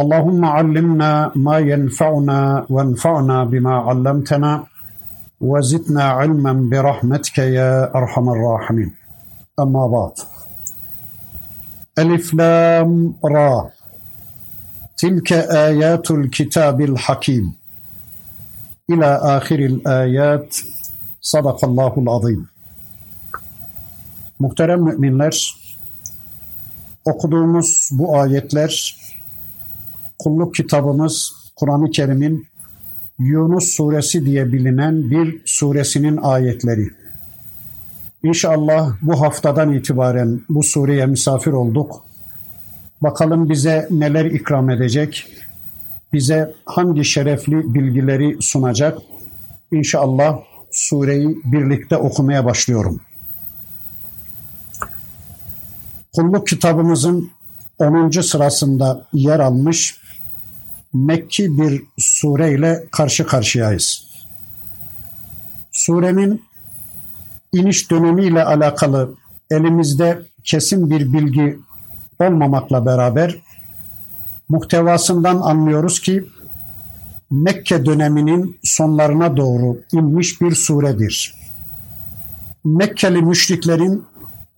اللهم علمنا ما ينفعنا وانفعنا بما علمتنا وزدنا علما برحمتك يا أرحم الراحمين. أما بعد. ألف لام را. تلك آيات الكتاب الحكيم. إلى آخر الآيات. صدق الله العظيم. Muhterem müminler, okuduğumuz bu ayetler kulluk kitabımız Kur'an-ı Kerim'in Yunus suresi diye bilinen bir suresinin ayetleri. İnşallah bu haftadan itibaren bu sureye misafir olduk. Bakalım bize neler ikram edecek, bize hangi şerefli bilgileri sunacak. İnşallah sureyi birlikte okumaya başlıyorum. Kulluk kitabımızın 10. sırasında yer almış Mekki bir sure ile karşı karşıyayız. Surenin iniş dönemiyle alakalı elimizde kesin bir bilgi olmamakla beraber muhtevasından anlıyoruz ki Mekke döneminin sonlarına doğru inmiş bir suredir. Mekkeli müşriklerin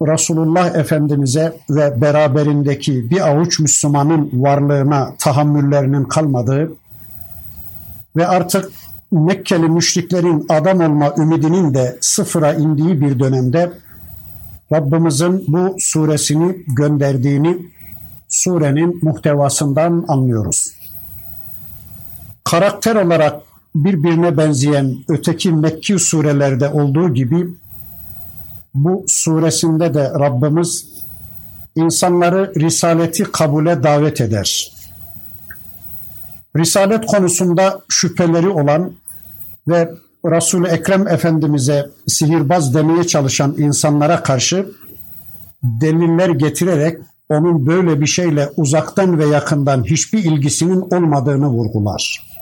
Resulullah Efendimiz'e ve beraberindeki bir avuç Müslümanın varlığına tahammüllerinin kalmadığı ve artık Mekkeli müşriklerin adam olma ümidinin de sıfıra indiği bir dönemde Rabbimizin bu suresini gönderdiğini surenin muhtevasından anlıyoruz. Karakter olarak birbirine benzeyen öteki Mekki surelerde olduğu gibi bu suresinde de Rabbimiz insanları risaleti kabule davet eder. Risalet konusunda şüpheleri olan ve Resul-i Ekrem Efendimiz'e sihirbaz demeye çalışan insanlara karşı deliller getirerek onun böyle bir şeyle uzaktan ve yakından hiçbir ilgisinin olmadığını vurgular.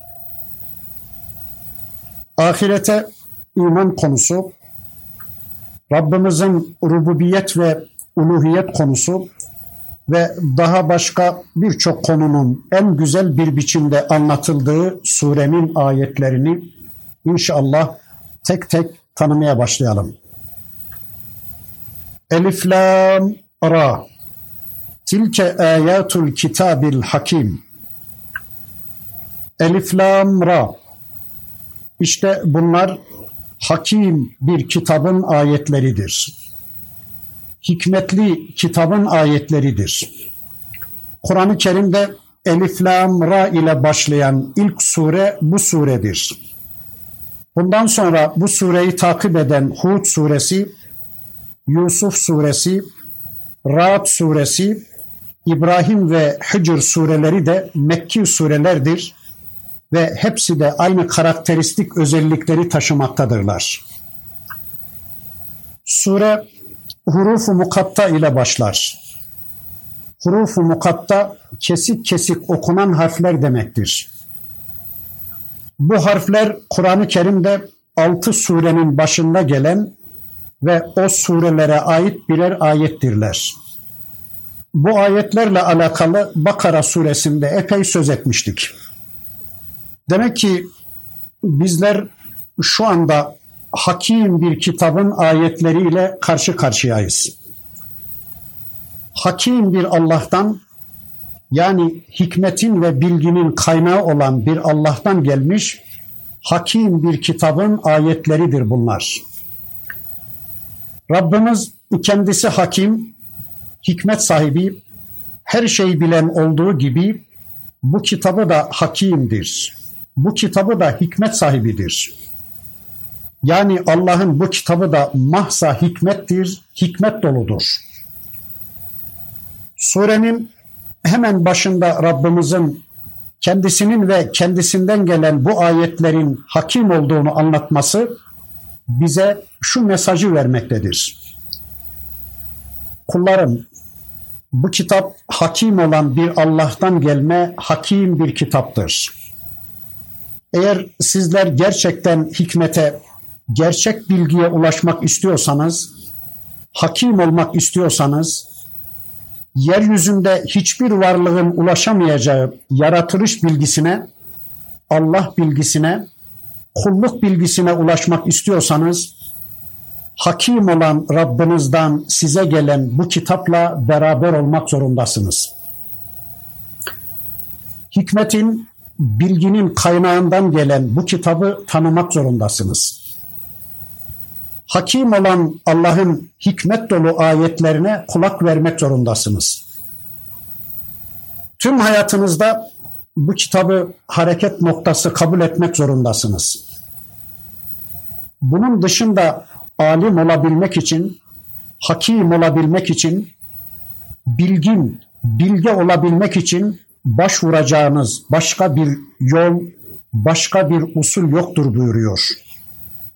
Ahirete iman konusu Rabbimizin rububiyet ve uluhiyet konusu ve daha başka birçok konunun en güzel bir biçimde anlatıldığı surenin ayetlerini inşallah tek tek tanımaya başlayalım. Elif lam ra. Tilke ayatul kitabil hakim. Elif lam ra. İşte bunlar hakim bir kitabın ayetleridir. Hikmetli kitabın ayetleridir. Kur'an-ı Kerim'de Elif Lam Ra ile başlayan ilk sure bu suredir. Bundan sonra bu sureyi takip eden Hud suresi, Yusuf suresi, Ra'd suresi, İbrahim ve Hicr sureleri de Mekki surelerdir ve hepsi de aynı karakteristik özellikleri taşımaktadırlar. Sure hurufu mukatta ile başlar. Hurufu mukatta kesik kesik okunan harfler demektir. Bu harfler Kur'an-ı Kerim'de altı surenin başında gelen ve o surelere ait birer ayettirler. Bu ayetlerle alakalı Bakara suresinde epey söz etmiştik. Demek ki bizler şu anda hakim bir kitabın ayetleriyle karşı karşıyayız. Hakim bir Allah'tan yani hikmetin ve bilginin kaynağı olan bir Allah'tan gelmiş hakim bir kitabın ayetleridir bunlar. Rabbimiz kendisi hakim, hikmet sahibi, her şeyi bilen olduğu gibi bu kitabı da hakimdir bu kitabı da hikmet sahibidir. Yani Allah'ın bu kitabı da mahsa hikmettir, hikmet doludur. Surenin hemen başında Rabbimizin kendisinin ve kendisinden gelen bu ayetlerin hakim olduğunu anlatması bize şu mesajı vermektedir. Kullarım bu kitap hakim olan bir Allah'tan gelme hakim bir kitaptır. Eğer sizler gerçekten hikmete, gerçek bilgiye ulaşmak istiyorsanız, hakim olmak istiyorsanız, yeryüzünde hiçbir varlığın ulaşamayacağı yaratılış bilgisine, Allah bilgisine, kulluk bilgisine ulaşmak istiyorsanız, hakim olan Rabbinizden size gelen bu kitapla beraber olmak zorundasınız. Hikmetin, bilginin kaynağından gelen bu kitabı tanımak zorundasınız. Hakim olan Allah'ın hikmet dolu ayetlerine kulak vermek zorundasınız. Tüm hayatınızda bu kitabı hareket noktası kabul etmek zorundasınız. Bunun dışında alim olabilmek için, hakim olabilmek için, bilgin, bilge olabilmek için başvuracağınız başka bir yol, başka bir usul yoktur buyuruyor.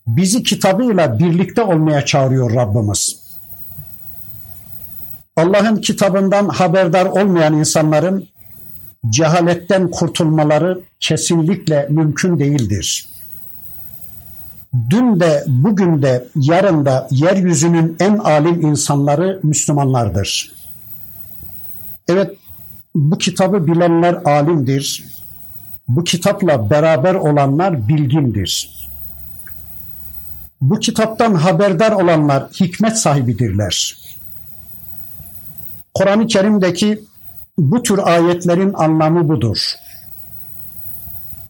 Bizi kitabıyla birlikte olmaya çağırıyor Rabbimiz. Allah'ın kitabından haberdar olmayan insanların cehaletten kurtulmaları kesinlikle mümkün değildir dün de, bugün de, yarın da yeryüzünün en alim insanları Müslümanlardır. Evet, bu kitabı bilenler alimdir. Bu kitapla beraber olanlar bilgindir. Bu kitaptan haberdar olanlar hikmet sahibidirler. Kur'an-ı Kerim'deki bu tür ayetlerin anlamı budur.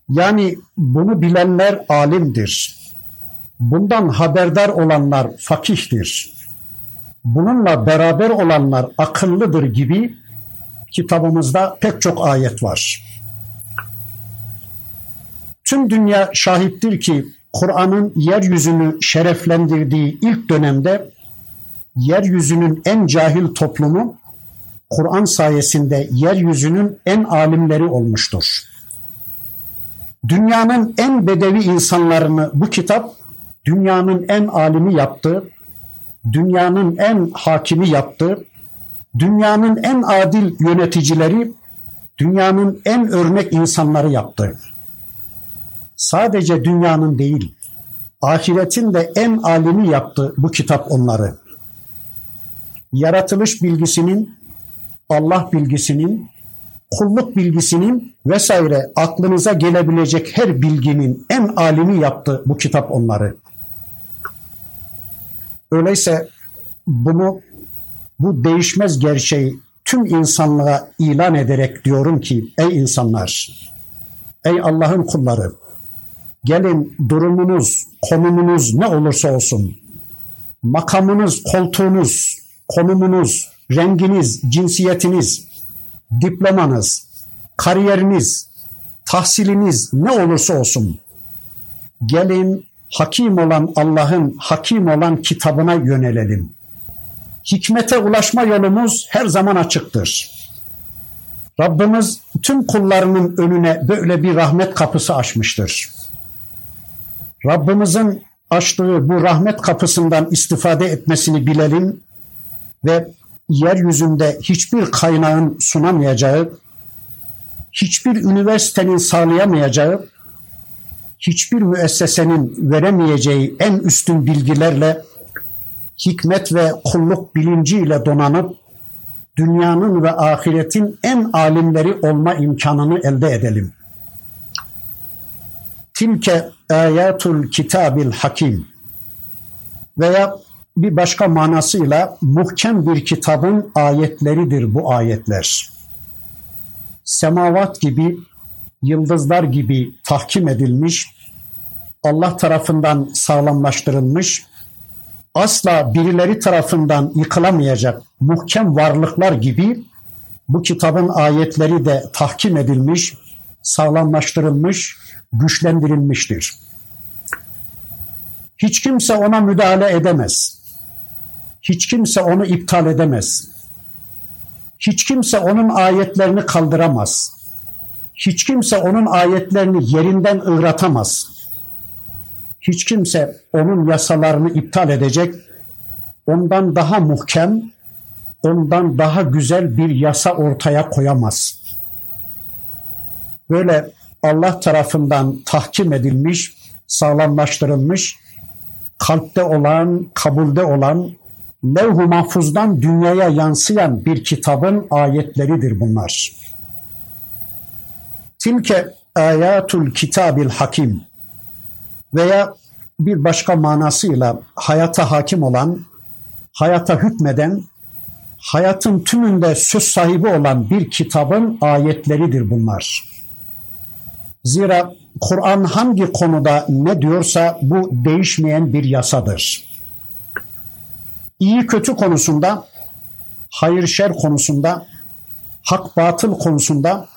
Yani bunu bilenler alimdir Bundan haberdar olanlar fakihtir. Bununla beraber olanlar akıllıdır gibi kitabımızda pek çok ayet var. Tüm dünya şahittir ki Kur'an'ın yeryüzünü şereflendirdiği ilk dönemde yeryüzünün en cahil toplumu Kur'an sayesinde yeryüzünün en alimleri olmuştur. Dünyanın en bedevi insanlarını bu kitap dünyanın en alimi yaptı, dünyanın en hakimi yaptı, dünyanın en adil yöneticileri, dünyanın en örnek insanları yaptı. Sadece dünyanın değil, ahiretin de en alimi yaptı bu kitap onları. Yaratılış bilgisinin, Allah bilgisinin, kulluk bilgisinin vesaire aklınıza gelebilecek her bilginin en alimi yaptı bu kitap onları. Öyleyse bunu bu değişmez gerçeği tüm insanlığa ilan ederek diyorum ki ey insanlar, ey Allah'ın kulları gelin durumunuz, konumunuz ne olursa olsun, makamınız, koltuğunuz, konumunuz, renginiz, cinsiyetiniz, diplomanız, kariyeriniz, tahsiliniz ne olursa olsun gelin hakim olan Allah'ın hakim olan kitabına yönelelim. Hikmete ulaşma yolumuz her zaman açıktır. Rabbimiz tüm kullarının önüne böyle bir rahmet kapısı açmıştır. Rabbimizin açtığı bu rahmet kapısından istifade etmesini bilelim ve yeryüzünde hiçbir kaynağın sunamayacağı, hiçbir üniversitenin sağlayamayacağı hiçbir müessesenin veremeyeceği en üstün bilgilerle hikmet ve kulluk bilinciyle donanıp dünyanın ve ahiretin en alimleri olma imkanını elde edelim. Tilke ayatul kitabil hakim veya bir başka manasıyla muhkem bir kitabın ayetleridir bu ayetler. Semavat gibi, yıldızlar gibi tahkim edilmiş, Allah tarafından sağlamlaştırılmış, asla birileri tarafından yıkılamayacak muhkem varlıklar gibi bu kitabın ayetleri de tahkim edilmiş, sağlamlaştırılmış, güçlendirilmiştir. Hiç kimse ona müdahale edemez. Hiç kimse onu iptal edemez. Hiç kimse onun ayetlerini kaldıramaz. Hiç kimse onun ayetlerini yerinden ıratamaz. Hiç kimse onun yasalarını iptal edecek, ondan daha muhkem, ondan daha güzel bir yasa ortaya koyamaz. Böyle Allah tarafından tahkim edilmiş, sağlamlaştırılmış, kalpte olan, kabulde olan, levh-u mahfuzdan dünyaya yansıyan bir kitabın ayetleridir bunlar. Tilke ayatul kitabil hakim veya bir başka manasıyla hayata hakim olan, hayata hükmeden, hayatın tümünde söz sahibi olan bir kitabın ayetleridir bunlar. Zira Kur'an hangi konuda ne diyorsa bu değişmeyen bir yasadır. İyi kötü konusunda, hayır şer konusunda, hak batıl konusunda,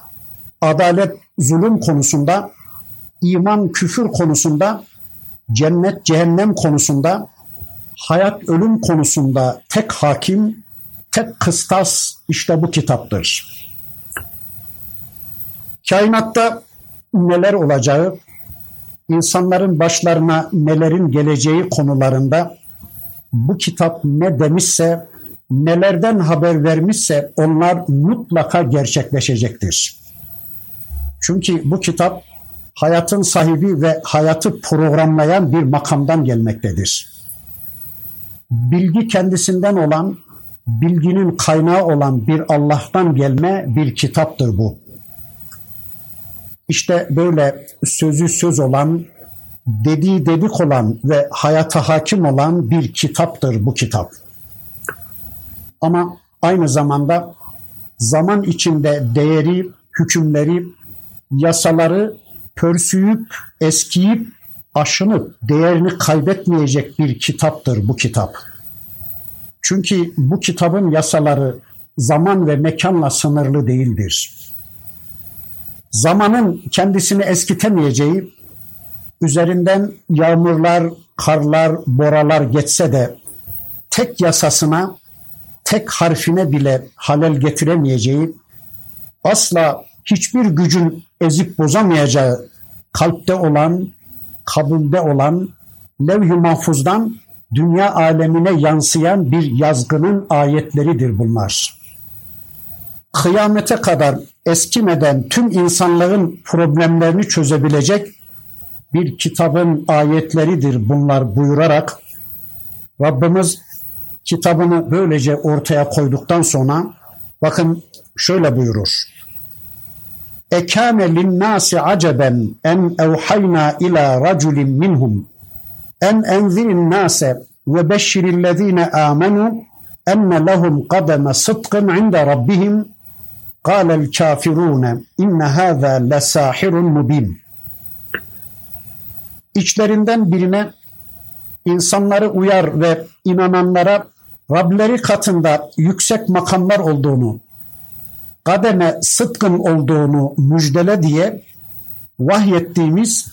adalet zulüm konusunda, iman küfür konusunda, cennet cehennem konusunda, hayat ölüm konusunda tek hakim, tek kıstas işte bu kitaptır. Kainatta neler olacağı, insanların başlarına nelerin geleceği konularında bu kitap ne demişse, nelerden haber vermişse onlar mutlaka gerçekleşecektir. Çünkü bu kitap hayatın sahibi ve hayatı programlayan bir makamdan gelmektedir. Bilgi kendisinden olan, bilginin kaynağı olan bir Allah'tan gelme bir kitaptır bu. İşte böyle sözü söz olan, dediği dedik olan ve hayata hakim olan bir kitaptır bu kitap. Ama aynı zamanda zaman içinde değeri, hükümleri, yasaları pörsüyüp, eskiyip, aşınıp değerini kaybetmeyecek bir kitaptır bu kitap. Çünkü bu kitabın yasaları zaman ve mekanla sınırlı değildir zamanın kendisini eskitemeyeceği, üzerinden yağmurlar, karlar, boralar geçse de tek yasasına, tek harfine bile halel getiremeyeceği, asla hiçbir gücün ezip bozamayacağı kalpte olan, kabulde olan, levh-i mahfuzdan dünya alemine yansıyan bir yazgının ayetleridir bunlar. Kıyamete kadar eskimeden tüm insanlığın problemlerini çözebilecek bir kitabın ayetleridir bunlar buyurarak Rabbimiz kitabını böylece ortaya koyduktan sonra bakın şöyle buyurur ekâne linnâsi aceben en evhaynâ ilâ raculin minhum. En enzirin nâse ve beşşirillezîne âmenû enne lehum kademe sıdkın inde rabbihim. Kâlel kâfirûne inne hâzâ lesâhirun mubîn. İçlerinden birine insanları uyar ve inananlara Rableri katında yüksek makamlar olduğunu kademe sıtkın olduğunu müjdele diye vahyettiğimiz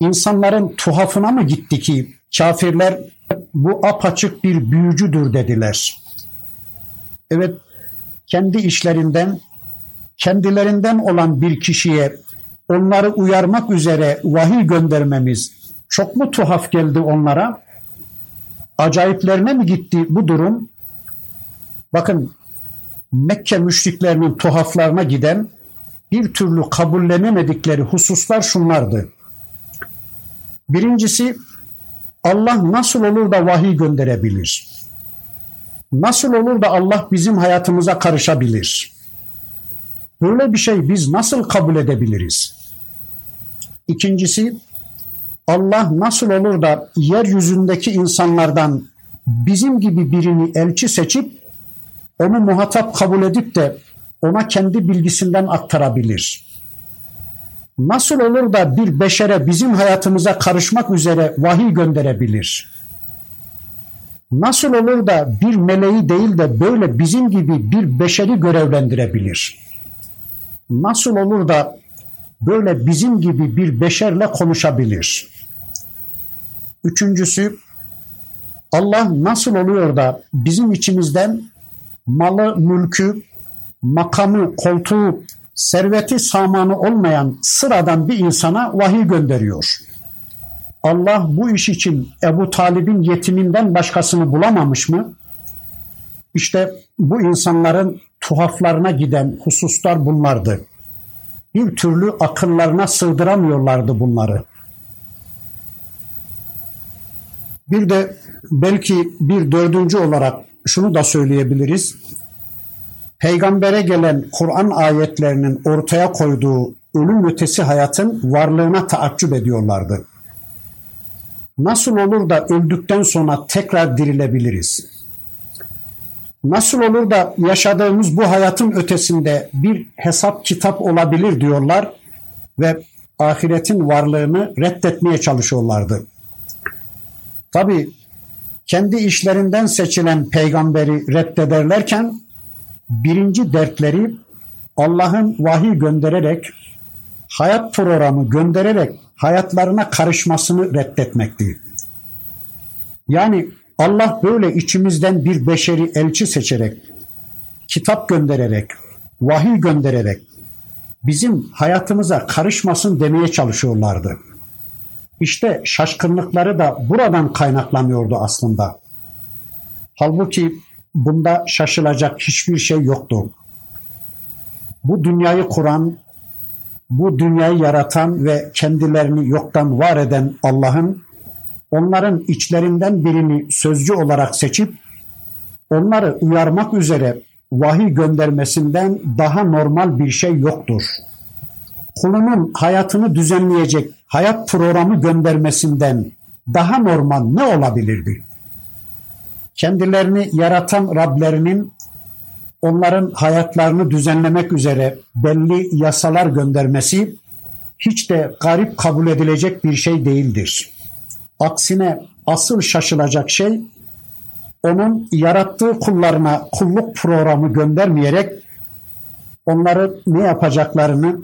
insanların tuhafına mı gitti ki kafirler bu apaçık bir büyücüdür dediler. Evet kendi işlerinden kendilerinden olan bir kişiye onları uyarmak üzere vahiy göndermemiz çok mu tuhaf geldi onlara? Acayiplerine mi gitti bu durum? Bakın Mekke müşriklerinin tuhaflarına giden bir türlü kabullenemedikleri hususlar şunlardı. Birincisi Allah nasıl olur da vahiy gönderebilir? Nasıl olur da Allah bizim hayatımıza karışabilir? Böyle bir şey biz nasıl kabul edebiliriz? İkincisi Allah nasıl olur da yeryüzündeki insanlardan bizim gibi birini elçi seçip onu muhatap kabul edip de ona kendi bilgisinden aktarabilir? Nasıl olur da bir beşere bizim hayatımıza karışmak üzere vahiy gönderebilir? Nasıl olur da bir meleği değil de böyle bizim gibi bir beşeri görevlendirebilir? nasıl olur da böyle bizim gibi bir beşerle konuşabilir? Üçüncüsü Allah nasıl oluyor da bizim içimizden malı, mülkü, makamı, koltuğu serveti samanı olmayan sıradan bir insana vahiy gönderiyor. Allah bu iş için Ebu Talib'in yetiminden başkasını bulamamış mı? İşte bu insanların tuhaflarına giden hususlar bunlardı. Bir türlü akıllarına sığdıramıyorlardı bunları. Bir de belki bir dördüncü olarak şunu da söyleyebiliriz. Peygambere gelen Kur'an ayetlerinin ortaya koyduğu ölüm ötesi hayatın varlığına taaccüp ediyorlardı. Nasıl olur da öldükten sonra tekrar dirilebiliriz? Nasıl olur da yaşadığımız bu hayatın ötesinde bir hesap kitap olabilir diyorlar ve ahiretin varlığını reddetmeye çalışıyorlardı. Tabi kendi işlerinden seçilen peygamberi reddederlerken birinci dertleri Allah'ın vahiy göndererek, hayat programı göndererek hayatlarına karışmasını reddetmekti. Yani Allah böyle içimizden bir beşeri elçi seçerek, kitap göndererek, vahiy göndererek bizim hayatımıza karışmasın demeye çalışıyorlardı. İşte şaşkınlıkları da buradan kaynaklanıyordu aslında. Halbuki bunda şaşılacak hiçbir şey yoktu. Bu dünyayı kuran, bu dünyayı yaratan ve kendilerini yoktan var eden Allah'ın onların içlerinden birini sözcü olarak seçip onları uyarmak üzere vahiy göndermesinden daha normal bir şey yoktur. Kulunun hayatını düzenleyecek hayat programı göndermesinden daha normal ne olabilirdi? Kendilerini yaratan Rablerinin onların hayatlarını düzenlemek üzere belli yasalar göndermesi hiç de garip kabul edilecek bir şey değildir. Aksine asıl şaşılacak şey onun yarattığı kullarına kulluk programı göndermeyerek onları ne yapacaklarını,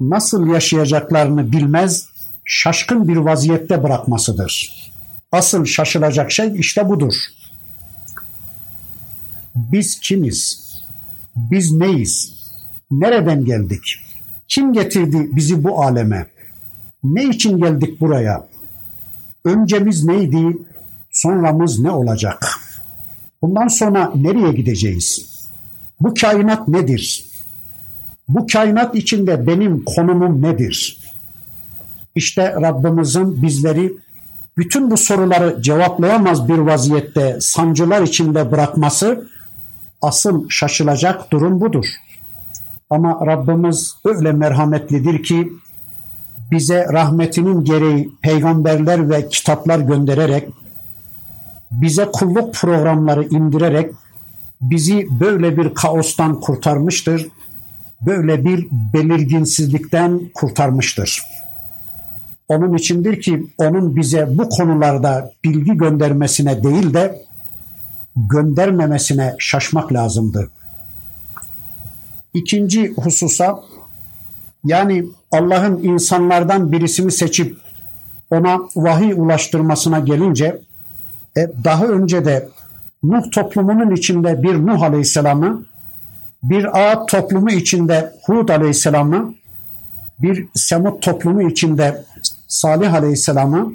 nasıl yaşayacaklarını bilmez, şaşkın bir vaziyette bırakmasıdır. Asıl şaşılacak şey işte budur. Biz kimiz? Biz neyiz? Nereden geldik? Kim getirdi bizi bu aleme? Ne için geldik buraya? Öncemiz neydi? Sonramız ne olacak? Bundan sonra nereye gideceğiz? Bu kainat nedir? Bu kainat içinde benim konumum nedir? İşte Rabbimizin bizleri bütün bu soruları cevaplayamaz bir vaziyette sancılar içinde bırakması asıl şaşılacak durum budur. Ama Rabbimiz öyle merhametlidir ki bize rahmetinin gereği peygamberler ve kitaplar göndererek bize kulluk programları indirerek bizi böyle bir kaostan kurtarmıştır. Böyle bir belirginsizlikten kurtarmıştır. Onun içindir ki onun bize bu konularda bilgi göndermesine değil de göndermemesine şaşmak lazımdı. İkinci hususa yani Allah'ın insanlardan birisini seçip ona vahiy ulaştırmasına gelince e, daha önce de Nuh toplumunun içinde bir Nuh Aleyhisselam'ı, bir Ağat toplumu içinde Hud Aleyhisselam'ı, bir Semud toplumu içinde Salih Aleyhisselam'ı,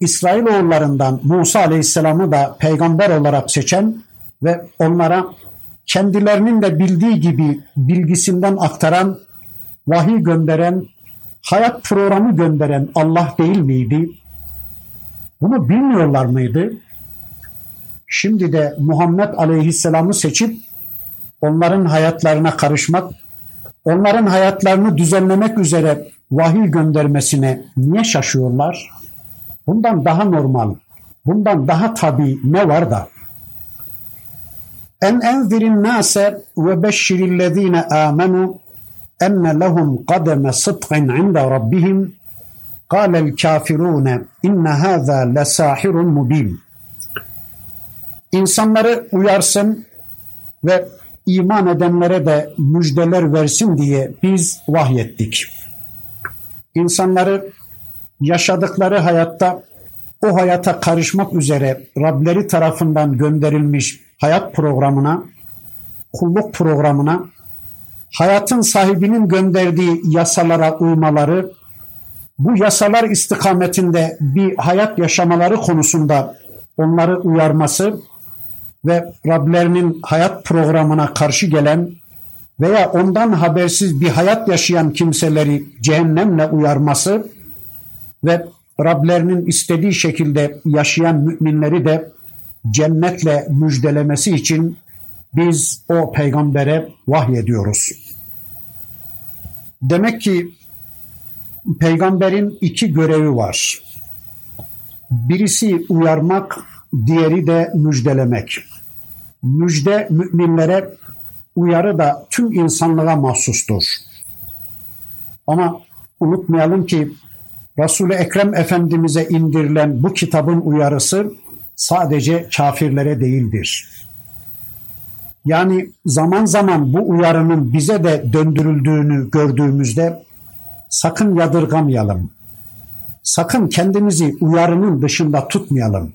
İsrailoğullarından Musa Aleyhisselam'ı da peygamber olarak seçen ve onlara kendilerinin de bildiği gibi bilgisinden aktaran, vahiy gönderen, hayat programı gönderen Allah değil miydi? Bunu bilmiyorlar mıydı? Şimdi de Muhammed Aleyhisselam'ı seçip onların hayatlarına karışmak, onların hayatlarını düzenlemek üzere vahiy göndermesine niye şaşıyorlar? Bundan daha normal, bundan daha tabi ne var da? En enzirin nase ve beşşirillezine amenu enne lehum kademe sıdkın inde rabbihim kâlel kafirûne inne hâzâ lesâhirun mubin. İnsanları uyarsın ve iman edenlere de müjdeler versin diye biz vahyettik. İnsanları yaşadıkları hayatta o hayata karışmak üzere Rableri tarafından gönderilmiş hayat programına, kulluk programına hayatın sahibinin gönderdiği yasalara uymaları, bu yasalar istikametinde bir hayat yaşamaları konusunda onları uyarması ve Rablerinin hayat programına karşı gelen veya ondan habersiz bir hayat yaşayan kimseleri cehennemle uyarması ve Rablerinin istediği şekilde yaşayan müminleri de cennetle müjdelemesi için biz o peygambere vahyediyoruz. Demek ki peygamberin iki görevi var. Birisi uyarmak, diğeri de müjdelemek. Müjde müminlere, uyarı da tüm insanlığa mahsustur. Ama unutmayalım ki Resul-i Ekrem Efendimiz'e indirilen bu kitabın uyarısı sadece kafirlere değildir. Yani zaman zaman bu uyarının bize de döndürüldüğünü gördüğümüzde sakın yadırgamayalım. Sakın kendimizi uyarının dışında tutmayalım.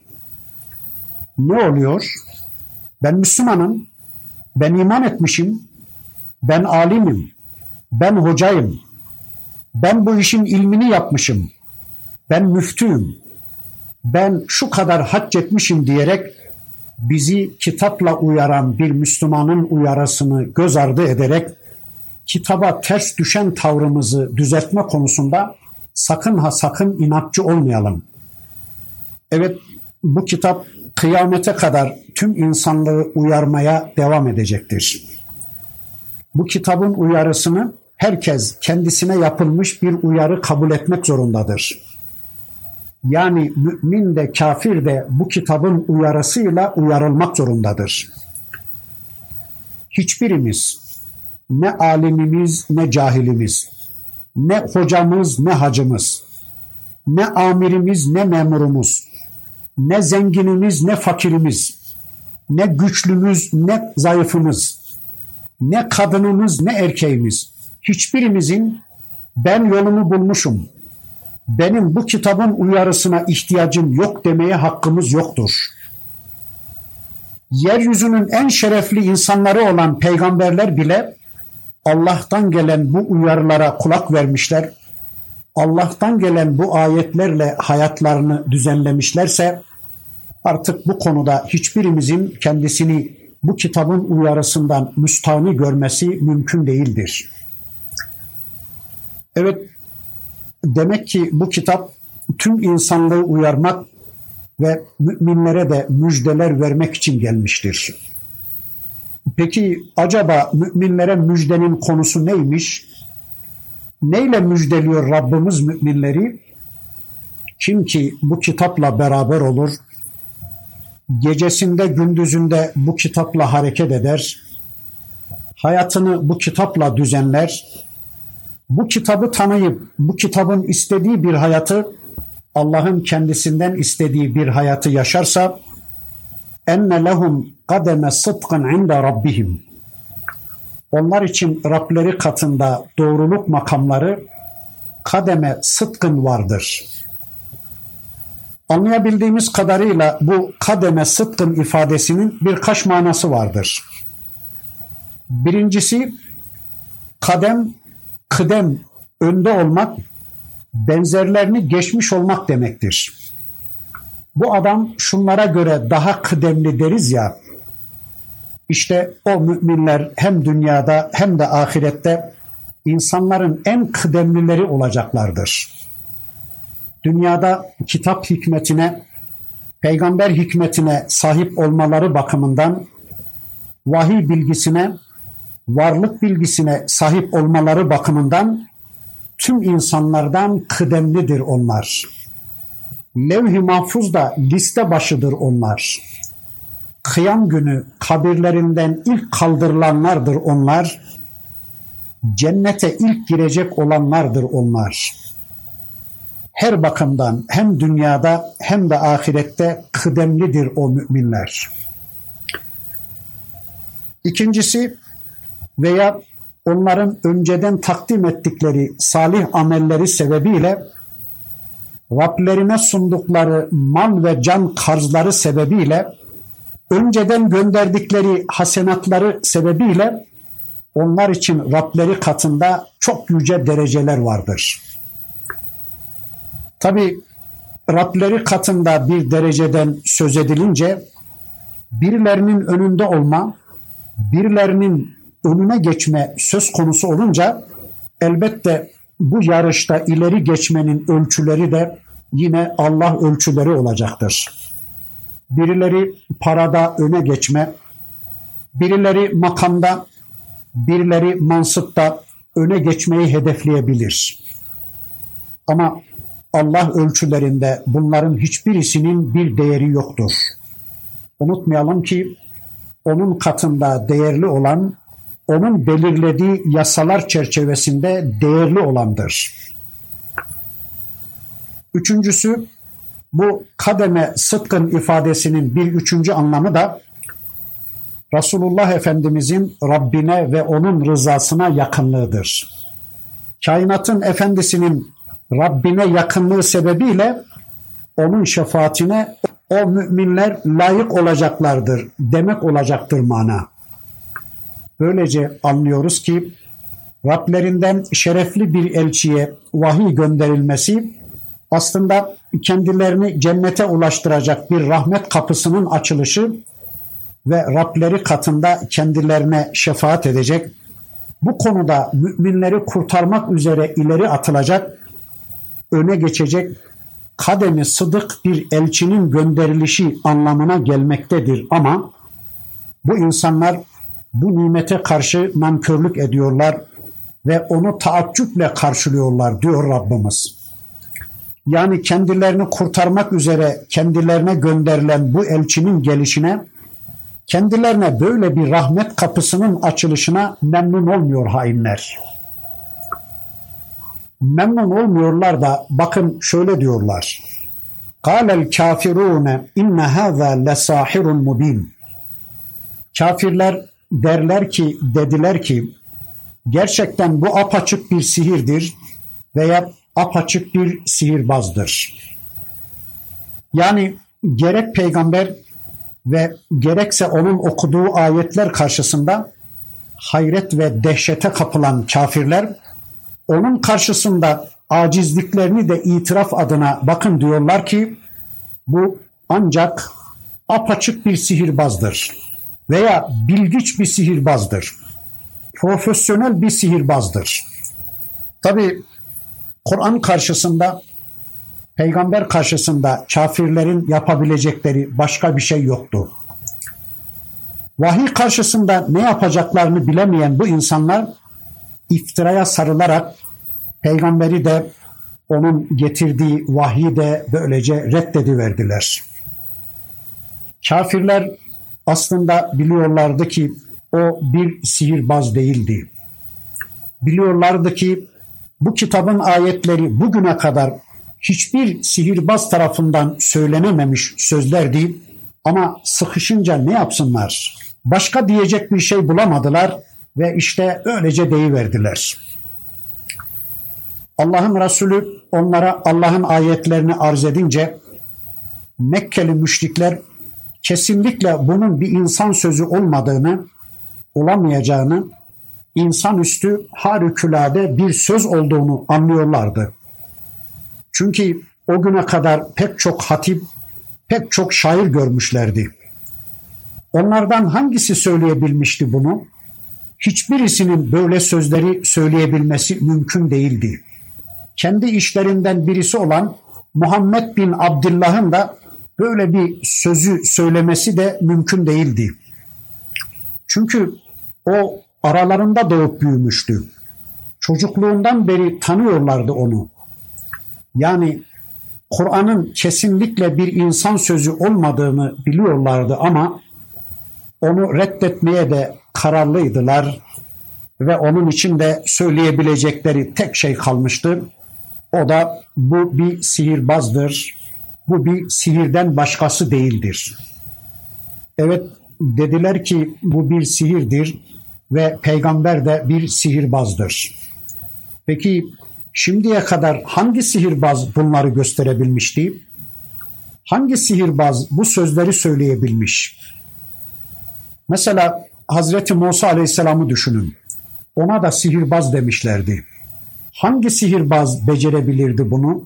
Ne oluyor? Ben Müslümanım, ben iman etmişim, ben alimim, ben hocayım, ben bu işin ilmini yapmışım, ben müftüyüm, ben şu kadar hac etmişim diyerek bizi kitapla uyaran bir Müslümanın uyarısını göz ardı ederek kitaba ters düşen tavrımızı düzeltme konusunda sakın ha sakın inatçı olmayalım. Evet bu kitap kıyamete kadar tüm insanlığı uyarmaya devam edecektir. Bu kitabın uyarısını herkes kendisine yapılmış bir uyarı kabul etmek zorundadır. Yani mümin de kafir de bu kitabın uyarısıyla uyarılmak zorundadır. Hiçbirimiz ne alimimiz ne cahilimiz, ne hocamız ne hacımız, ne amirimiz ne memurumuz, ne zenginimiz ne fakirimiz, ne güçlümüz ne zayıfımız, ne kadınımız ne erkeğimiz, hiçbirimizin ben yolumu bulmuşum, benim bu kitabın uyarısına ihtiyacım yok demeye hakkımız yoktur. Yeryüzünün en şerefli insanları olan peygamberler bile Allah'tan gelen bu uyarılara kulak vermişler. Allah'tan gelen bu ayetlerle hayatlarını düzenlemişlerse artık bu konuda hiçbirimizin kendisini bu kitabın uyarısından müstahni görmesi mümkün değildir. Evet demek ki bu kitap tüm insanlığı uyarmak ve müminlere de müjdeler vermek için gelmiştir. Peki acaba müminlere müjdenin konusu neymiş? Neyle müjdeliyor Rabbimiz müminleri? Kim ki bu kitapla beraber olur, gecesinde gündüzünde bu kitapla hareket eder, hayatını bu kitapla düzenler, bu kitabı tanıyıp bu kitabın istediği bir hayatı Allah'ın kendisinden istediği bir hayatı yaşarsa enne lehum kademe sıdkın inde rabbihim onlar için Rableri katında doğruluk makamları kademe sıdkın vardır. Anlayabildiğimiz kadarıyla bu kademe sıdkın ifadesinin birkaç manası vardır. Birincisi kadem, kıdem, önde olmak, benzerlerini geçmiş olmak demektir. Bu adam şunlara göre daha kıdemli deriz ya, işte o müminler hem dünyada hem de ahirette insanların en kıdemlileri olacaklardır. Dünyada kitap hikmetine, peygamber hikmetine sahip olmaları bakımından vahiy bilgisine, varlık bilgisine sahip olmaları bakımından tüm insanlardan kıdemlidir onlar. Levh-i mahfuzda liste başıdır onlar. Kıyam günü kabirlerinden ilk kaldırılanlardır onlar. Cennete ilk girecek olanlardır onlar. Her bakımdan hem dünyada hem de ahirette kıdemlidir o müminler. İkincisi veya onların önceden takdim ettikleri salih amelleri sebebiyle Rablerine sundukları mal ve can karzları sebebiyle önceden gönderdikleri hasenatları sebebiyle onlar için Rableri katında çok yüce dereceler vardır. Tabi Rableri katında bir dereceden söz edilince birilerinin önünde olma, birilerinin önüne geçme söz konusu olunca elbette bu yarışta ileri geçmenin ölçüleri de yine Allah ölçüleri olacaktır. Birileri parada öne geçme, birileri makamda, birileri mansıpta öne geçmeyi hedefleyebilir. Ama Allah ölçülerinde bunların hiçbirisinin bir değeri yoktur. Unutmayalım ki onun katında değerli olan, onun belirlediği yasalar çerçevesinde değerli olandır. Üçüncüsü, bu kademe sıdkın ifadesinin bir üçüncü anlamı da Resulullah Efendimizin Rabbine ve onun rızasına yakınlığıdır. Kainatın efendisinin Rabbine yakınlığı sebebiyle onun şefaatine o müminler layık olacaklardır demek olacaktır mana. Böylece anlıyoruz ki Rablerinden şerefli bir elçiye vahiy gönderilmesi aslında kendilerini cennete ulaştıracak bir rahmet kapısının açılışı ve Rableri katında kendilerine şefaat edecek, bu konuda müminleri kurtarmak üzere ileri atılacak, öne geçecek kademi sıdık bir elçinin gönderilişi anlamına gelmektedir ama bu insanlar bu nimete karşı nankörlük ediyorlar ve onu taaccüple karşılıyorlar diyor Rabbimiz. Yani kendilerini kurtarmak üzere kendilerine gönderilen bu elçinin gelişine kendilerine böyle bir rahmet kapısının açılışına memnun olmuyor hainler. Memnun olmuyorlar da bakın şöyle diyorlar. Kâlel kafirûne inne hâzâ lesâhirun mubin. Kafirler derler ki, dediler ki gerçekten bu apaçık bir sihirdir veya apaçık bir sihirbazdır. Yani gerek peygamber ve gerekse onun okuduğu ayetler karşısında hayret ve dehşete kapılan kafirler onun karşısında acizliklerini de itiraf adına bakın diyorlar ki bu ancak apaçık bir sihirbazdır veya bilgiç bir sihirbazdır. Profesyonel bir sihirbazdır. Tabi Kur'an karşısında peygamber karşısında kafirlerin yapabilecekleri başka bir şey yoktu. Vahiy karşısında ne yapacaklarını bilemeyen bu insanlar iftiraya sarılarak peygamberi de onun getirdiği vahyi de böylece reddediverdiler. Kafirler aslında biliyorlardı ki o bir sihirbaz değildi. Biliyorlardı ki bu kitabın ayetleri bugüne kadar hiçbir sihirbaz tarafından söylenememiş sözler değil ama sıkışınca ne yapsınlar? Başka diyecek bir şey bulamadılar ve işte öylece deyiverdiler. Allah'ın Resulü onlara Allah'ın ayetlerini arz edince Mekkeli müşrikler kesinlikle bunun bir insan sözü olmadığını, olamayacağını, insanüstü harikulade bir söz olduğunu anlıyorlardı. Çünkü o güne kadar pek çok hatip, pek çok şair görmüşlerdi. Onlardan hangisi söyleyebilmişti bunu? Hiçbirisinin böyle sözleri söyleyebilmesi mümkün değildi. Kendi işlerinden birisi olan Muhammed bin Abdullah'ın da böyle bir sözü söylemesi de mümkün değildi. Çünkü o aralarında doğup büyümüştü. Çocukluğundan beri tanıyorlardı onu. Yani Kur'an'ın kesinlikle bir insan sözü olmadığını biliyorlardı ama onu reddetmeye de kararlıydılar ve onun için de söyleyebilecekleri tek şey kalmıştı. O da bu bir sihirbazdır. Bu bir sihirden başkası değildir. Evet dediler ki bu bir sihirdir ve peygamber de bir sihirbazdır. Peki şimdiye kadar hangi sihirbaz bunları gösterebilmişti? Hangi sihirbaz bu sözleri söyleyebilmiş? Mesela Hazreti Musa Aleyhisselam'ı düşünün. ona da sihirbaz demişlerdi. Hangi sihirbaz becerebilirdi bunu?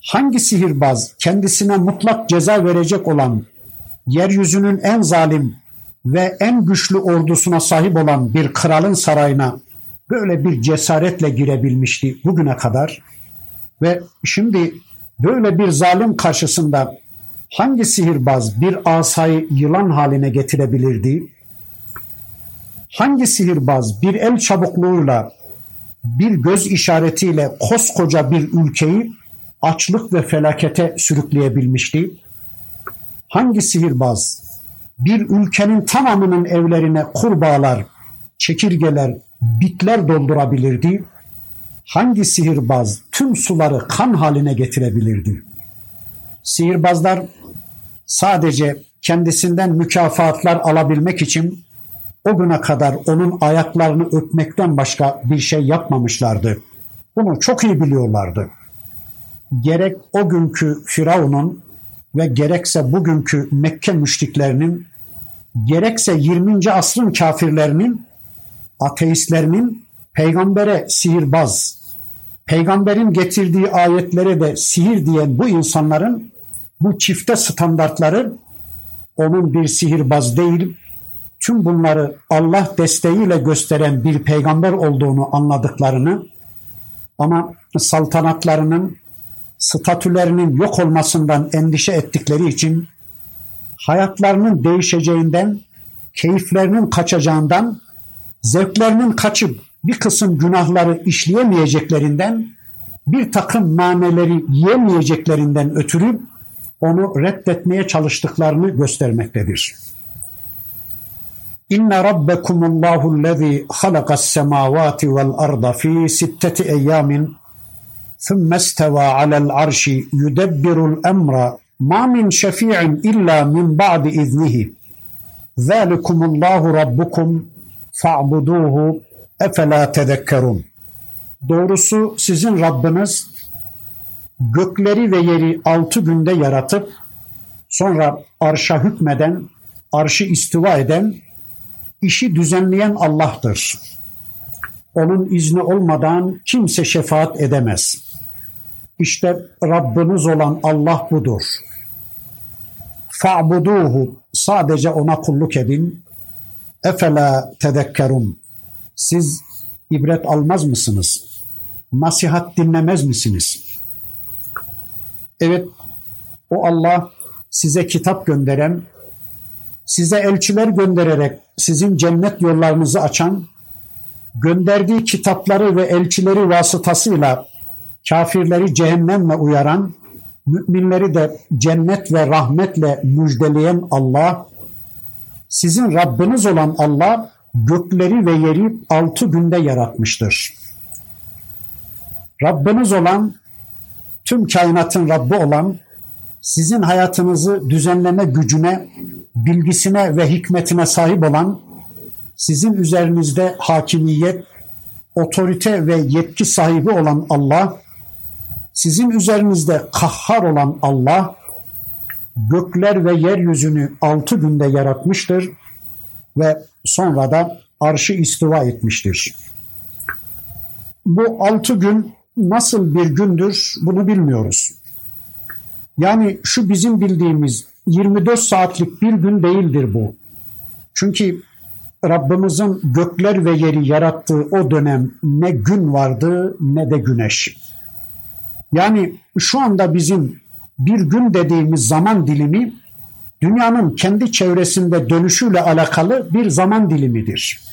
Hangi sihirbaz kendisine mutlak ceza verecek olan yeryüzünün en zalim ve en güçlü ordusuna sahip olan bir kralın sarayına böyle bir cesaretle girebilmişti bugüne kadar ve şimdi böyle bir zalim karşısında hangi sihirbaz bir asayı yılan haline getirebilirdi? Hangi sihirbaz bir el çabukluğuyla bir göz işaretiyle koskoca bir ülkeyi açlık ve felakete sürükleyebilmişti? Hangi sihirbaz bir ülkenin tamamının evlerine kurbağalar, çekirgeler, bitler doldurabilirdi? Hangi sihirbaz tüm suları kan haline getirebilirdi? Sihirbazlar sadece kendisinden mükafatlar alabilmek için o güne kadar onun ayaklarını öpmekten başka bir şey yapmamışlardı. Bunu çok iyi biliyorlardı. Gerek o günkü Firavun'un ve gerekse bugünkü Mekke müşriklerinin, gerekse 20. asrın kafirlerinin, ateistlerinin peygambere sihirbaz, peygamberin getirdiği ayetlere de sihir diyen bu insanların bu çifte standartları onun bir sihirbaz değil, tüm bunları Allah desteğiyle gösteren bir peygamber olduğunu anladıklarını ama saltanatlarının statülerinin yok olmasından endişe ettikleri için hayatlarının değişeceğinden, keyiflerinin kaçacağından, zevklerinin kaçıp bir kısım günahları işleyemeyeceklerinden, bir takım nameleri yiyemeyeceklerinden ötürü onu reddetmeye çalıştıklarını göstermektedir. İnne rabbekumullahu lezî halakas semâvâti vel arda fî sitteti eyyamin ثم استوى على العرش يدبر الأمر Ma min şefi'in illa min ba'di iznihi. Zalikumullahu rabbukum fa'buduhu efela tedekkerun. Doğrusu sizin Rabbiniz gökleri ve yeri altı günde yaratıp sonra arşa hükmeden, arşı istiva eden, işi düzenleyen Allah'tır. Onun izni olmadan kimse şefaat edemez. İşte Rabbiniz olan Allah budur.'' Fa'buduhu sadece ona kulluk edin. Efela tezekkerun. Siz ibret almaz mısınız? Nasihat dinlemez misiniz? Evet, o Allah size kitap gönderen, size elçiler göndererek sizin cennet yollarınızı açan, gönderdiği kitapları ve elçileri vasıtasıyla kafirleri cehennemle uyaran, müminleri de cennet ve rahmetle müjdeleyen Allah, sizin Rabbiniz olan Allah, gökleri ve yeri altı günde yaratmıştır. Rabbiniz olan, tüm kainatın Rabbi olan, sizin hayatınızı düzenleme gücüne, bilgisine ve hikmetine sahip olan, sizin üzerinizde hakimiyet, otorite ve yetki sahibi olan Allah, sizin üzerinizde kahhar olan Allah, gökler ve yeryüzünü altı günde yaratmıştır ve sonra da arşı istiva etmiştir. Bu altı gün nasıl bir gündür bunu bilmiyoruz. Yani şu bizim bildiğimiz 24 saatlik bir gün değildir bu. Çünkü Rabbimizin gökler ve yeri yarattığı o dönem ne gün vardı ne de güneş. Yani şu anda bizim bir gün dediğimiz zaman dilimi dünyanın kendi çevresinde dönüşüyle alakalı bir zaman dilimidir.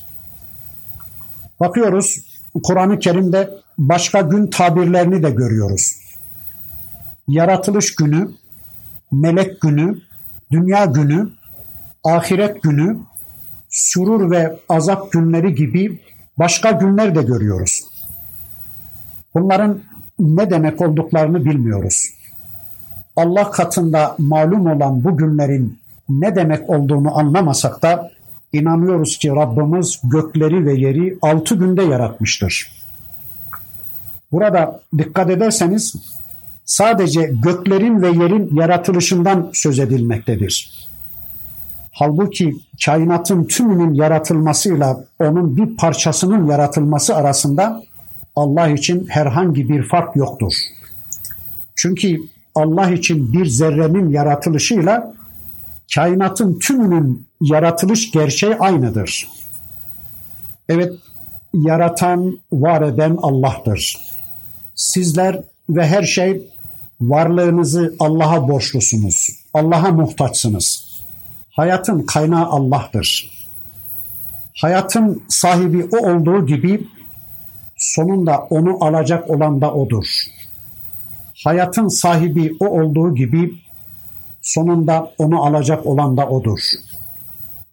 Bakıyoruz Kur'an-ı Kerim'de başka gün tabirlerini de görüyoruz. Yaratılış günü, melek günü, dünya günü, ahiret günü, surur ve azap günleri gibi başka günler de görüyoruz. Bunların ne demek olduklarını bilmiyoruz. Allah katında malum olan bu günlerin ne demek olduğunu anlamasak da inanıyoruz ki Rabbimiz gökleri ve yeri altı günde yaratmıştır. Burada dikkat ederseniz sadece göklerin ve yerin yaratılışından söz edilmektedir. Halbuki kainatın tümünün yaratılmasıyla onun bir parçasının yaratılması arasında Allah için herhangi bir fark yoktur. Çünkü Allah için bir zerrenin yaratılışıyla kainatın tümünün yaratılış gerçeği aynıdır. Evet, yaratan, var eden Allah'tır. Sizler ve her şey varlığınızı Allah'a borçlusunuz. Allah'a muhtaçsınız. Hayatın kaynağı Allah'tır. Hayatın sahibi o olduğu gibi sonunda onu alacak olan da odur. Hayatın sahibi o olduğu gibi sonunda onu alacak olan da odur.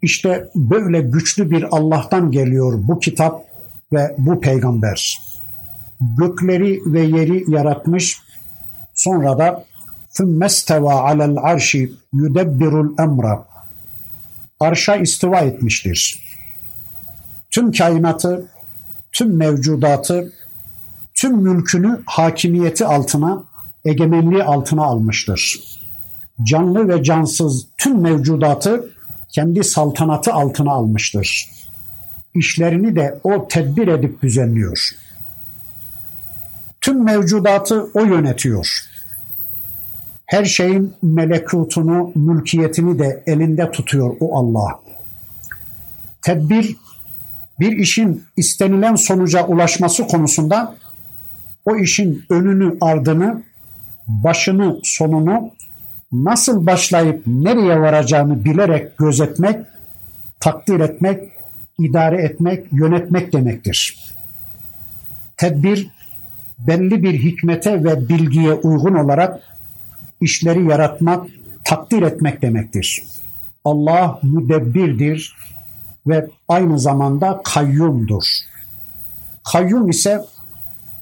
İşte böyle güçlü bir Allah'tan geliyor bu kitap ve bu peygamber. Gökleri ve yeri yaratmış, sonra da ثُمَّ اسْتَوَى عَلَى الْعَرْشِ يُدَبِّرُ الْاَمْرَ Arşa istiva etmiştir. Tüm kainatı, tüm mevcudatı, tüm mülkünü hakimiyeti altına, egemenliği altına almıştır. Canlı ve cansız tüm mevcudatı kendi saltanatı altına almıştır. İşlerini de o tedbir edip düzenliyor. Tüm mevcudatı o yönetiyor. Her şeyin melekutunu, mülkiyetini de elinde tutuyor o Allah. Tedbir bir işin istenilen sonuca ulaşması konusunda o işin önünü, ardını, başını, sonunu nasıl başlayıp nereye varacağını bilerek gözetmek, takdir etmek, idare etmek, yönetmek demektir. Tedbir belli bir hikmete ve bilgiye uygun olarak işleri yaratmak, takdir etmek demektir. Allah müdebbirdir ve aynı zamanda kayyumdur. Kayyum ise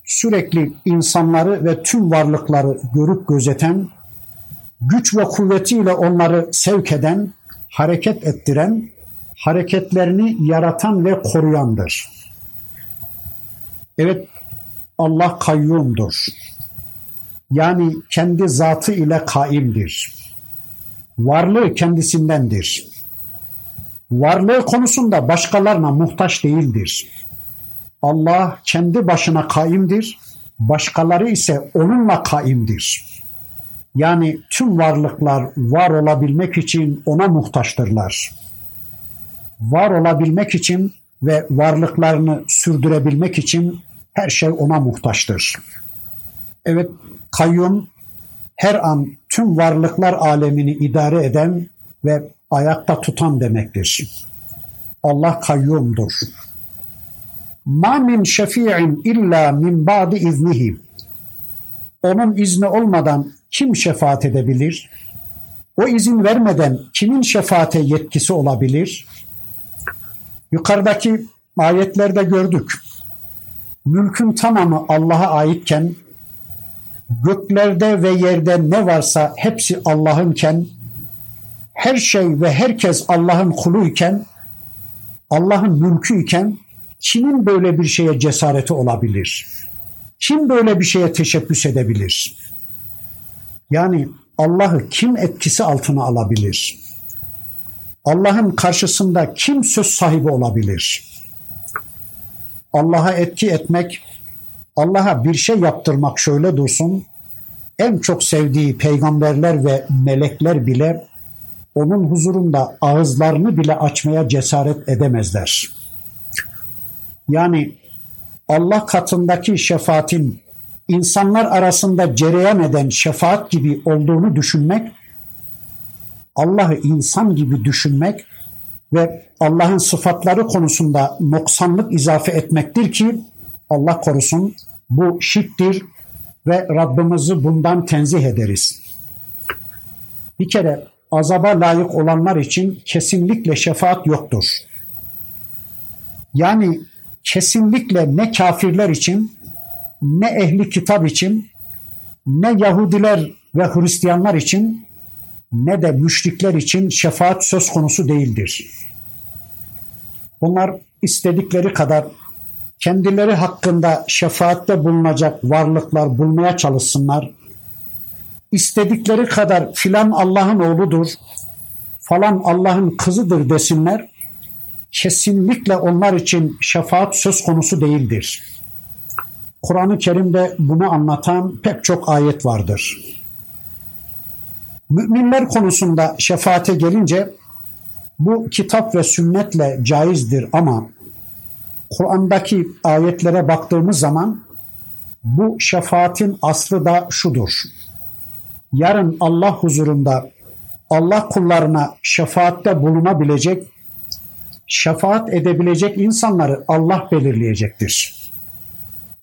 sürekli insanları ve tüm varlıkları görüp gözeten, güç ve kuvvetiyle onları sevk eden, hareket ettiren, hareketlerini yaratan ve koruyandır. Evet, Allah kayyumdur. Yani kendi zatı ile kaimdir. Varlığı kendisindendir. Varlığı konusunda başkalarına muhtaç değildir. Allah kendi başına kaimdir, başkaları ise onunla kaimdir. Yani tüm varlıklar var olabilmek için ona muhtaçtırlar. Var olabilmek için ve varlıklarını sürdürebilmek için her şey ona muhtaçtır. Evet, kayyum her an tüm varlıklar alemini idare eden ve ayakta tutan demektir. Allah kayyumdur. Ma min şefi'in illa min ba'di iznihi. Onun izni olmadan kim şefaat edebilir? O izin vermeden kimin şefaate yetkisi olabilir? Yukarıdaki ayetlerde gördük. Mülkün tamamı Allah'a aitken göklerde ve yerde ne varsa hepsi Allah'ınken her şey ve herkes Allah'ın kuluyken Allah'ın mülküyken kimin böyle bir şeye cesareti olabilir? Kim böyle bir şeye teşebbüs edebilir? Yani Allah'ı kim etkisi altına alabilir? Allah'ın karşısında kim söz sahibi olabilir? Allah'a etki etmek, Allah'a bir şey yaptırmak şöyle dursun, en çok sevdiği peygamberler ve melekler bile onun huzurunda ağızlarını bile açmaya cesaret edemezler. Yani Allah katındaki şefaatin insanlar arasında cereyan eden şefaat gibi olduğunu düşünmek, Allah'ı insan gibi düşünmek ve Allah'ın sıfatları konusunda noksanlık izafe etmektir ki Allah korusun bu şirktir ve Rabbimizi bundan tenzih ederiz. Bir kere azaba layık olanlar için kesinlikle şefaat yoktur. Yani kesinlikle ne kafirler için, ne ehli kitap için, ne Yahudiler ve Hristiyanlar için, ne de müşrikler için şefaat söz konusu değildir. Bunlar istedikleri kadar kendileri hakkında şefaatte bulunacak varlıklar bulmaya çalışsınlar. İstedikleri kadar filan Allah'ın oğludur, falan Allah'ın kızıdır desinler, kesinlikle onlar için şefaat söz konusu değildir. Kur'an-ı Kerim'de bunu anlatan pek çok ayet vardır. Müminler konusunda şefaate gelince bu kitap ve sünnetle caizdir ama Kur'an'daki ayetlere baktığımız zaman bu şefaatin aslı da şudur. Yarın Allah huzurunda Allah kullarına şefaatte bulunabilecek, şefaat edebilecek insanları Allah belirleyecektir.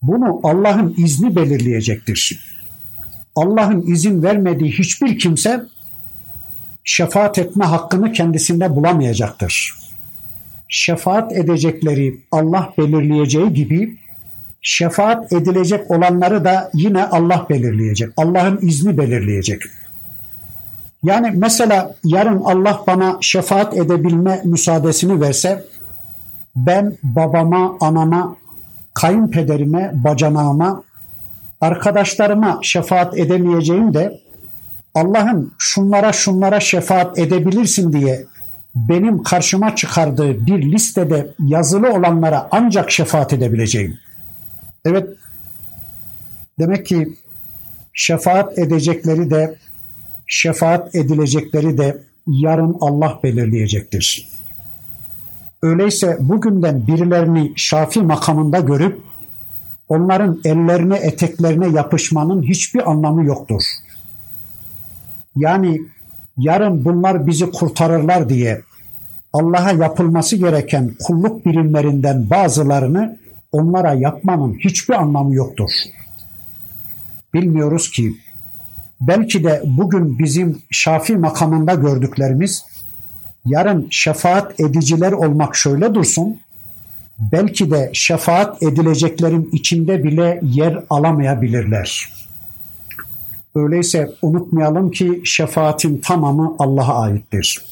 Bunu Allah'ın izni belirleyecektir. Allah'ın izin vermediği hiçbir kimse şefaat etme hakkını kendisinde bulamayacaktır. Şefaat edecekleri Allah belirleyeceği gibi şefaat edilecek olanları da yine Allah belirleyecek. Allah'ın izni belirleyecek. Yani mesela yarın Allah bana şefaat edebilme müsaadesini verse ben babama, anama, kayınpederime, bacanağıma, arkadaşlarıma şefaat edemeyeceğim de Allah'ın şunlara şunlara şefaat edebilirsin diye benim karşıma çıkardığı bir listede yazılı olanlara ancak şefaat edebileceğim. Evet, demek ki şefaat edecekleri de şefaat edilecekleri de yarın Allah belirleyecektir. Öyleyse bugünden birilerini şafi makamında görüp onların ellerine eteklerine yapışmanın hiçbir anlamı yoktur. Yani yarın bunlar bizi kurtarırlar diye Allah'a yapılması gereken kulluk birimlerinden bazılarını onlara yapmanın hiçbir anlamı yoktur. Bilmiyoruz ki belki de bugün bizim şafi makamında gördüklerimiz yarın şefaat ediciler olmak şöyle dursun, belki de şefaat edileceklerin içinde bile yer alamayabilirler. Öyleyse unutmayalım ki şefaatin tamamı Allah'a aittir.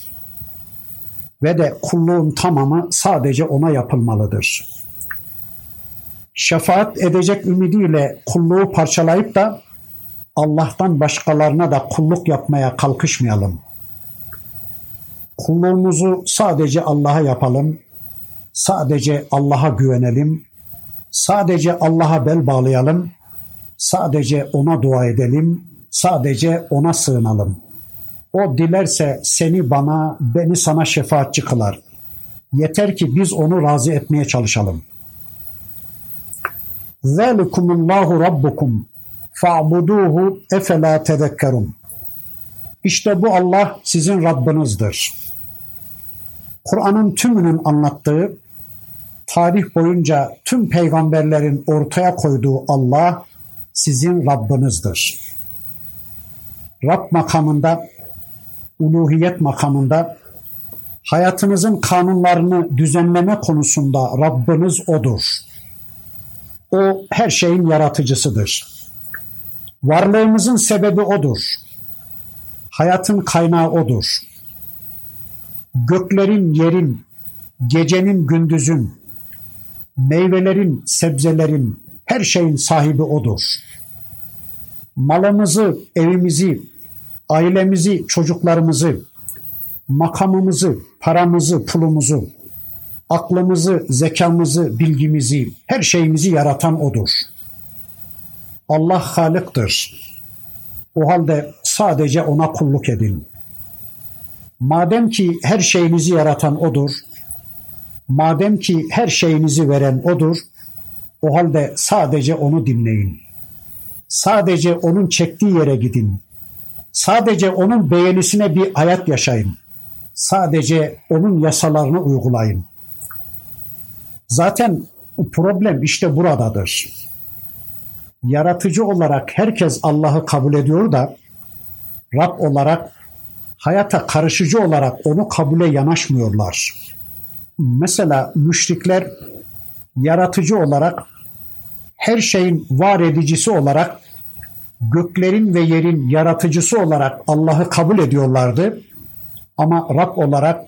Ve de kulluğun tamamı sadece ona yapılmalıdır. Şefaat edecek ümidiyle kulluğu parçalayıp da Allah'tan başkalarına da kulluk yapmaya kalkışmayalım. Kulluğumuzu sadece Allah'a yapalım. Sadece Allah'a güvenelim. Sadece Allah'a bel bağlayalım. Sadece ona dua edelim. Sadece ona sığınalım. O dilerse seni bana, beni sana şefaatçi kılar. Yeter ki biz onu razı etmeye çalışalım. Zalikumullahu rabbukum fa'buduhu efela tezekkerun. İşte bu Allah sizin Rabbinizdir. Kur'an'ın tümünün anlattığı, tarih boyunca tüm peygamberlerin ortaya koyduğu Allah sizin Rabbinizdir. Rab makamında, uluhiyet makamında, hayatınızın kanunlarını düzenleme konusunda Rabbiniz O'dur. O her şeyin yaratıcısıdır. Varlığımızın sebebi O'dur. Hayatın kaynağı O'dur. Göklerin, yerin, gecenin, gündüzün, meyvelerin, sebzelerin, her şeyin sahibi O'dur. Malımızı, evimizi, ailemizi, çocuklarımızı, makamımızı, paramızı, pulumuzu, aklımızı, zekamızı, bilgimizi, her şeyimizi yaratan O'dur. Allah Halık'tır. O halde sadece O'na kulluk edin. Madem ki her şeyinizi yaratan O'dur, madem ki her şeyinizi veren O'dur, o halde sadece O'nu dinleyin. Sadece O'nun çektiği yere gidin. Sadece O'nun beğenisine bir hayat yaşayın. Sadece O'nun yasalarını uygulayın. Zaten problem işte buradadır. Yaratıcı olarak herkes Allah'ı kabul ediyor da Rab olarak hayata karışıcı olarak onu kabule yanaşmıyorlar. Mesela müşrikler yaratıcı olarak her şeyin var edicisi olarak göklerin ve yerin yaratıcısı olarak Allah'ı kabul ediyorlardı. Ama Rab olarak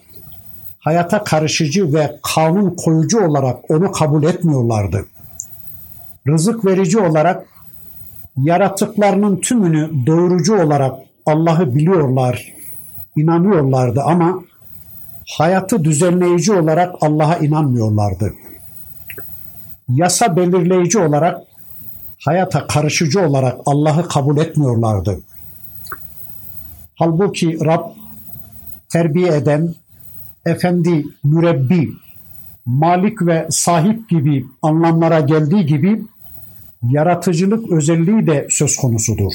hayata karışıcı ve kanun koyucu olarak onu kabul etmiyorlardı. Rızık verici olarak yaratıklarının tümünü doyurucu olarak Allah'ı biliyorlar, inanıyorlardı ama hayatı düzenleyici olarak Allah'a inanmıyorlardı. Yasa belirleyici olarak hayata karışıcı olarak Allah'ı kabul etmiyorlardı. Halbuki Rab terbiye eden, efendi, mürebbi, malik ve sahip gibi anlamlara geldiği gibi yaratıcılık özelliği de söz konusudur.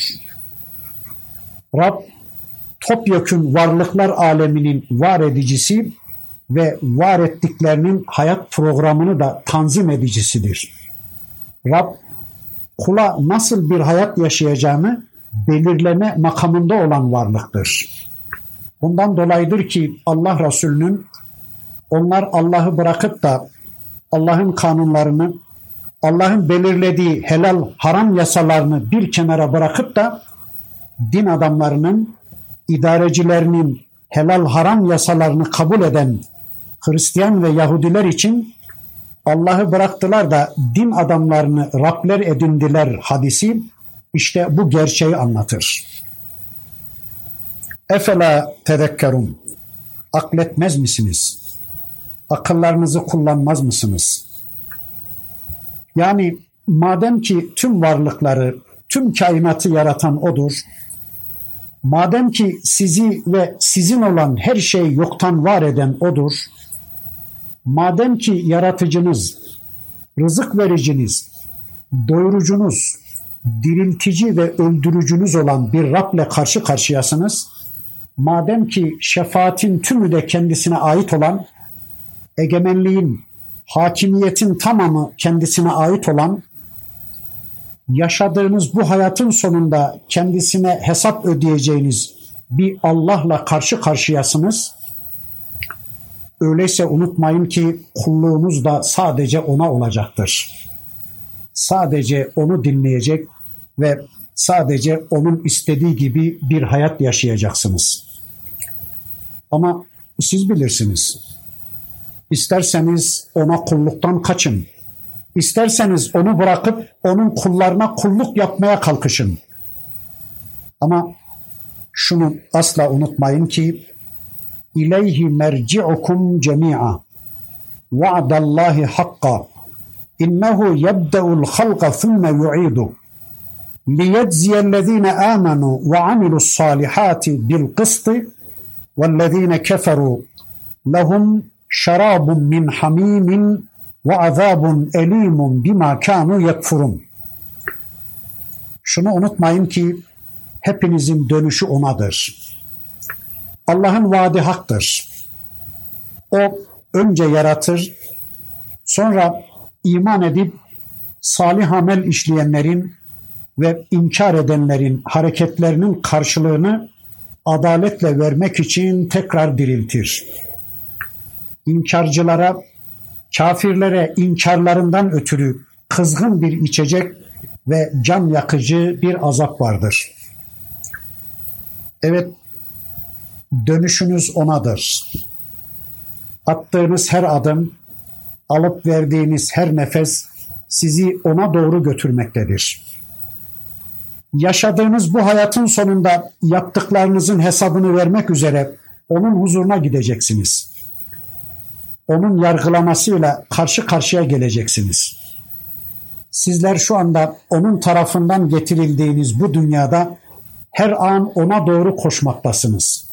Rab topyekün varlıklar aleminin var edicisi ve var ettiklerinin hayat programını da tanzim edicisidir. Rab kula nasıl bir hayat yaşayacağını belirleme makamında olan varlıktır. Bundan dolayıdır ki Allah Resulü'nün onlar Allah'ı bırakıp da Allah'ın kanunlarını, Allah'ın belirlediği helal haram yasalarını bir kenara bırakıp da din adamlarının, idarecilerinin helal haram yasalarını kabul eden Hristiyan ve Yahudiler için Allah'ı bıraktılar da din adamlarını Rabler edindiler hadisi işte bu gerçeği anlatır. Efela tezekkerun. Akletmez misiniz? Akıllarınızı kullanmaz mısınız? Yani madem ki tüm varlıkları, tüm kainatı yaratan odur, madem ki sizi ve sizin olan her şeyi yoktan var eden odur, madem ki yaratıcınız, rızık vericiniz, doyurucunuz, diriltici ve öldürücünüz olan bir Rab'le karşı karşıyasınız, madem ki şefaatin tümü de kendisine ait olan, egemenliğin, hakimiyetin tamamı kendisine ait olan, yaşadığınız bu hayatın sonunda kendisine hesap ödeyeceğiniz bir Allah'la karşı karşıyasınız. Öyleyse unutmayın ki kulluğunuz da sadece ona olacaktır. Sadece onu dinleyecek ve sadece onun istediği gibi bir hayat yaşayacaksınız. Ama siz bilirsiniz. İsterseniz ona kulluktan kaçın. İsterseniz onu bırakıp onun kullarına kulluk yapmaya kalkışın. Ama şunu asla unutmayın ki İleyhi merci'ukum cemi'a va'dallahi hakka innehu yebde'ul halqa thumme yu'idu ليجزي الذين آمنوا وعملوا الصالحات بالقسط والذين كفروا لهم شراب من حميم وعذاب أليم بما كانوا يكفرون Şunu unutmayın ki hepinizin dönüşü onadır. Allah'ın vaadi haktır. O önce yaratır, sonra iman edip salih amel işleyenlerin ve inkar edenlerin hareketlerinin karşılığını adaletle vermek için tekrar diriltir. İnkarcılara, kafirlere inkarlarından ötürü kızgın bir içecek ve can yakıcı bir azap vardır. Evet, dönüşünüz onadır. Attığınız her adım, alıp verdiğiniz her nefes sizi ona doğru götürmektedir yaşadığınız bu hayatın sonunda yaptıklarınızın hesabını vermek üzere onun huzuruna gideceksiniz. Onun yargılamasıyla karşı karşıya geleceksiniz. Sizler şu anda onun tarafından getirildiğiniz bu dünyada her an ona doğru koşmaktasınız.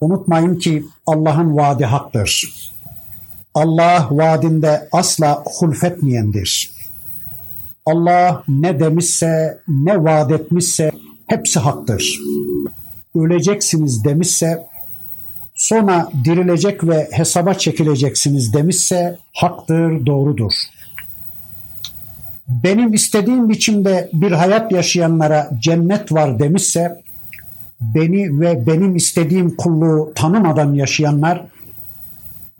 Unutmayın ki Allah'ın vaadi haktır. Allah vaadinde asla hulfetmeyendir. Allah ne demişse, ne vaat etmişse hepsi haktır. Öleceksiniz demişse, sonra dirilecek ve hesaba çekileceksiniz demişse haktır, doğrudur. Benim istediğim biçimde bir hayat yaşayanlara cennet var demişse, beni ve benim istediğim kulluğu tanımadan yaşayanlar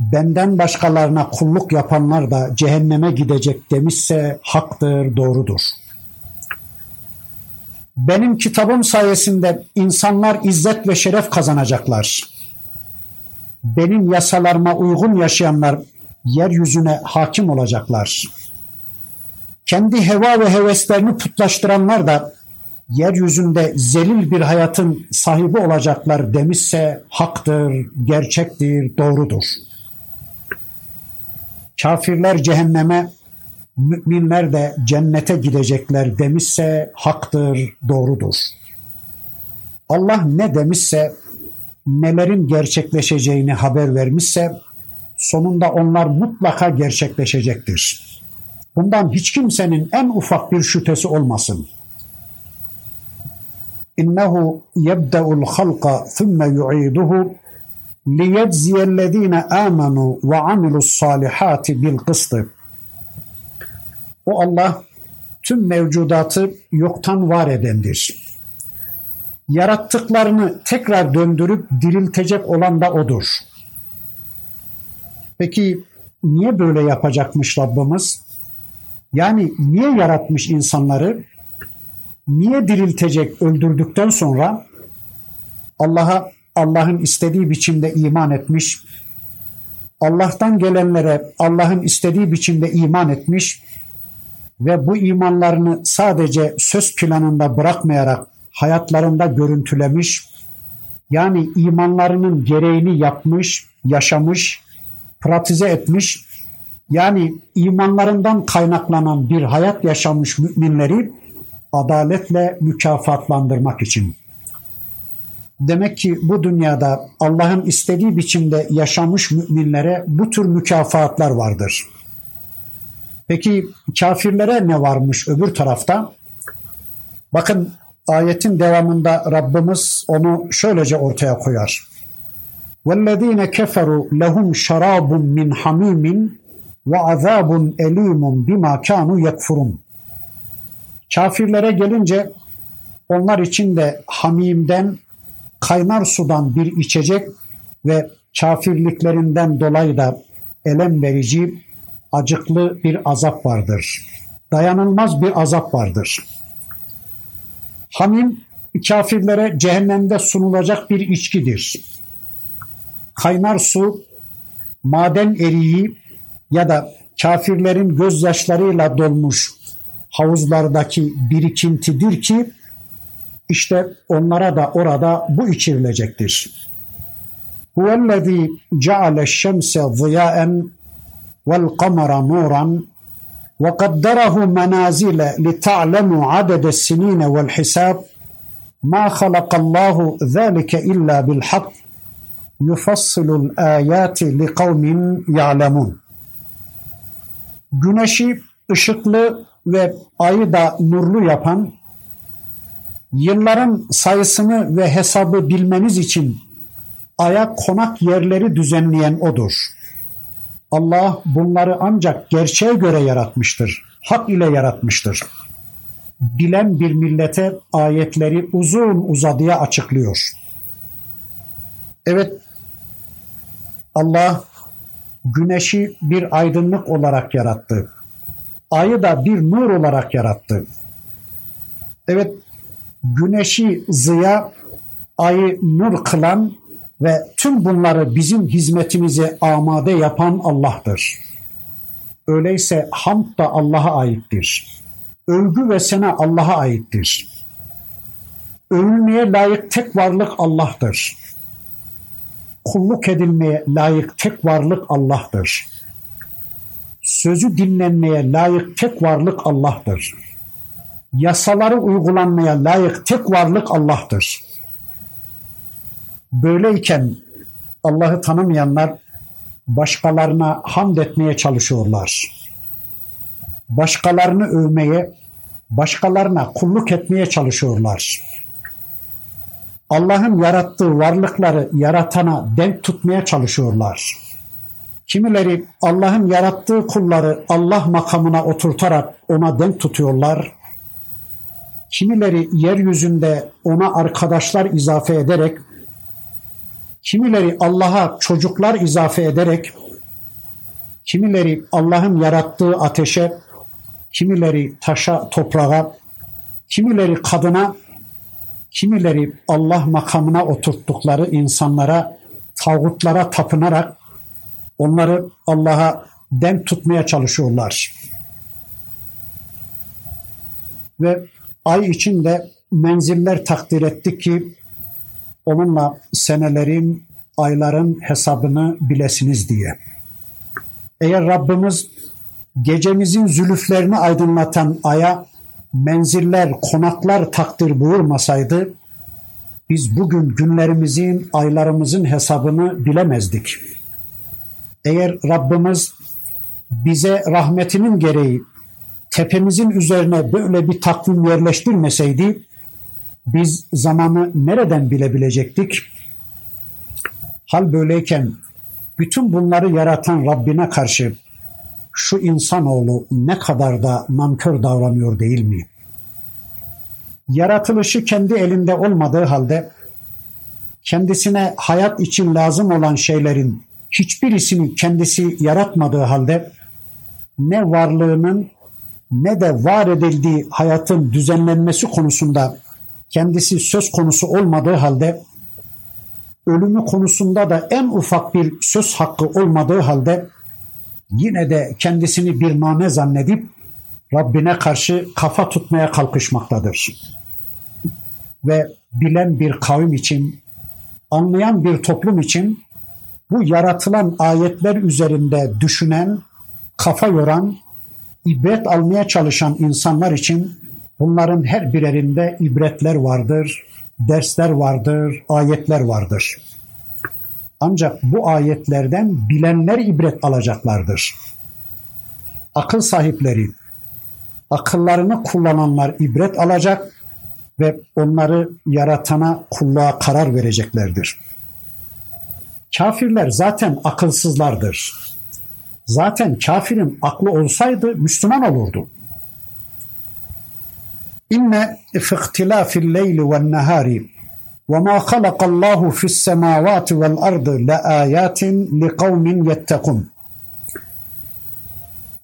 benden başkalarına kulluk yapanlar da cehenneme gidecek demişse haktır, doğrudur. Benim kitabım sayesinde insanlar izzet ve şeref kazanacaklar. Benim yasalarıma uygun yaşayanlar yeryüzüne hakim olacaklar. Kendi heva ve heveslerini putlaştıranlar da yeryüzünde zelil bir hayatın sahibi olacaklar demişse haktır, gerçektir, doğrudur. Kafirler cehenneme, müminler de cennete gidecekler demişse haktır, doğrudur. Allah ne demişse, nelerin gerçekleşeceğini haber vermişse, sonunda onlar mutlaka gerçekleşecektir. Bundan hiç kimsenin en ufak bir şüphesi olmasın. İnnehu yebde'ul halqa thumme yu'iduhu amenu ve amilus salihati bil kıstı. O Allah tüm mevcudatı yoktan var edendir. Yarattıklarını tekrar döndürüp diriltecek olan da O'dur. Peki niye böyle yapacakmış Rabbimiz? Yani niye yaratmış insanları? Niye diriltecek öldürdükten sonra Allah'a Allah'ın istediği biçimde iman etmiş, Allah'tan gelenlere Allah'ın istediği biçimde iman etmiş ve bu imanlarını sadece söz planında bırakmayarak hayatlarında görüntülemiş, yani imanlarının gereğini yapmış, yaşamış, pratize etmiş, yani imanlarından kaynaklanan bir hayat yaşamış müminleri adaletle mükafatlandırmak için. Demek ki bu dünyada Allah'ın istediği biçimde yaşamış müminlere bu tür mükafatlar vardır. Peki kafirlere ne varmış öbür tarafta? Bakın ayetin devamında Rabbimiz onu şöylece ortaya koyar. وَالَّذ۪ينَ كَفَرُوا لَهُمْ شَرَابٌ مِّنْ حَمِيمٍ وَعَذَابٌ اَل۪يمٌ بِمَا كَانُوا يَكْفُرُونَ Kafirlere gelince onlar için de hamimden kaynar sudan bir içecek ve kafirliklerinden dolayı da elem verici, acıklı bir azap vardır. Dayanılmaz bir azap vardır. Hamim kafirlere cehennemde sunulacak bir içkidir. Kaynar su, maden eriği ya da kafirlerin gözyaşlarıyla dolmuş havuzlardaki birikintidir ki işte onlara da orada bu içirilecektir. Huvellezî ceale'ş-şemse ziyâen vel kamera nuran ve kaddarahu menazile li ta'lemu adede sinine vel hisab ma halakallahu zâlike illa bil hak yufassilul âyâti li kavmin ya'lemun. Güneşi ışıklı ve ayı da nurlu yapan Yılların sayısını ve hesabı bilmeniz için aya konak yerleri düzenleyen odur. Allah bunları ancak gerçeğe göre yaratmıştır. Hak ile yaratmıştır. Bilen bir millete ayetleri uzun uzadıya açıklıyor. Evet, Allah güneşi bir aydınlık olarak yarattı. Ayı da bir nur olarak yarattı. Evet, güneşi ziya, ayı nur kılan ve tüm bunları bizim hizmetimize amade yapan Allah'tır. Öyleyse hamd da Allah'a aittir. Övgü ve sena Allah'a aittir. Övülmeye layık tek varlık Allah'tır. Kulluk edilmeye layık tek varlık Allah'tır. Sözü dinlenmeye layık tek varlık Allah'tır yasaları uygulanmaya layık tek varlık Allah'tır. Böyleyken Allah'ı tanımayanlar başkalarına hamd etmeye çalışıyorlar. Başkalarını övmeye, başkalarına kulluk etmeye çalışıyorlar. Allah'ın yarattığı varlıkları yaratana denk tutmaya çalışıyorlar. Kimileri Allah'ın yarattığı kulları Allah makamına oturtarak ona denk tutuyorlar. Kimileri yeryüzünde ona arkadaşlar izafe ederek, kimileri Allah'a çocuklar izafe ederek, kimileri Allah'ın yarattığı ateşe, kimileri taşa, toprağa, kimileri kadına, kimileri Allah makamına oturttukları insanlara, tağutlara tapınarak onları Allah'a denk tutmaya çalışıyorlar. Ve ay içinde menziller takdir etti ki onunla senelerin, ayların hesabını bilesiniz diye. Eğer Rabbimiz gecemizin zülüflerini aydınlatan aya menziller, konaklar takdir buyurmasaydı biz bugün günlerimizin, aylarımızın hesabını bilemezdik. Eğer Rabbimiz bize rahmetinin gereği tepemizin üzerine böyle bir takvim yerleştirmeseydi biz zamanı nereden bilebilecektik? Hal böyleyken bütün bunları yaratan Rabbine karşı şu insanoğlu ne kadar da nankör davranıyor değil mi? Yaratılışı kendi elinde olmadığı halde kendisine hayat için lazım olan şeylerin hiçbirisini kendisi yaratmadığı halde ne varlığının ne de var edildiği hayatın düzenlenmesi konusunda kendisi söz konusu olmadığı halde ölümü konusunda da en ufak bir söz hakkı olmadığı halde yine de kendisini bir name zannedip Rabbine karşı kafa tutmaya kalkışmaktadır. Ve bilen bir kavim için, anlayan bir toplum için bu yaratılan ayetler üzerinde düşünen, kafa yoran, ibret almaya çalışan insanlar için bunların her birerinde ibretler vardır, dersler vardır, ayetler vardır. Ancak bu ayetlerden bilenler ibret alacaklardır. Akıl sahipleri, akıllarını kullananlar ibret alacak ve onları yaratana kulluğa karar vereceklerdir. Kafirler zaten akılsızlardır. Zaten kafirin aklı olsaydı Müslüman olurdu. İnne fihtilafil leyli ve nehari ve ma halakallahu fis semavati vel ardı le ayatin li kavmin yettekun.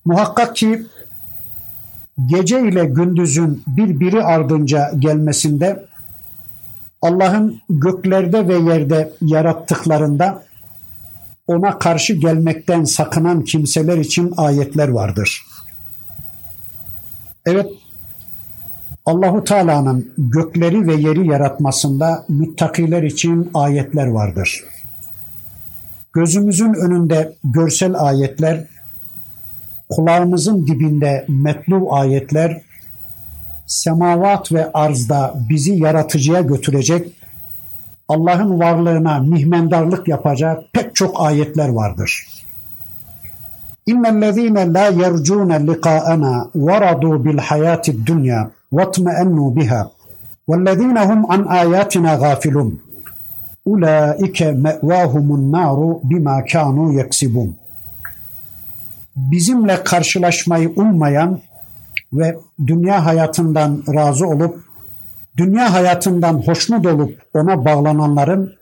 Muhakkak ki gece ile gündüzün birbiri ardınca gelmesinde Allah'ın göklerde ve yerde yarattıklarında ona karşı gelmekten sakınan kimseler için ayetler vardır. Evet, Allahu Teala'nın gökleri ve yeri yaratmasında müttakiler için ayetler vardır. Gözümüzün önünde görsel ayetler, kulağımızın dibinde metlu ayetler, semavat ve arzda bizi yaratıcıya götürecek, Allah'ın varlığına mihmendarlık yapacak pek çok ayetler vardır. İnnellezîne lâ yercûne liqâ'ena veradû bil hayâtid dünya وَاطْمَأَنُّوا بِهَا وَالَّذ۪ينَ هُمْ عَنْ آيَاتِنَا غَافِلُونَ اُولَٰئِكَ مَأْوَاهُمُ النَّارُ بِمَا كَانُوا يَكْسِبُونَ Bizimle karşılaşmayı ummayan ve dünya hayatından razı olup, dünya hayatından hoşnut olup ona bağlananların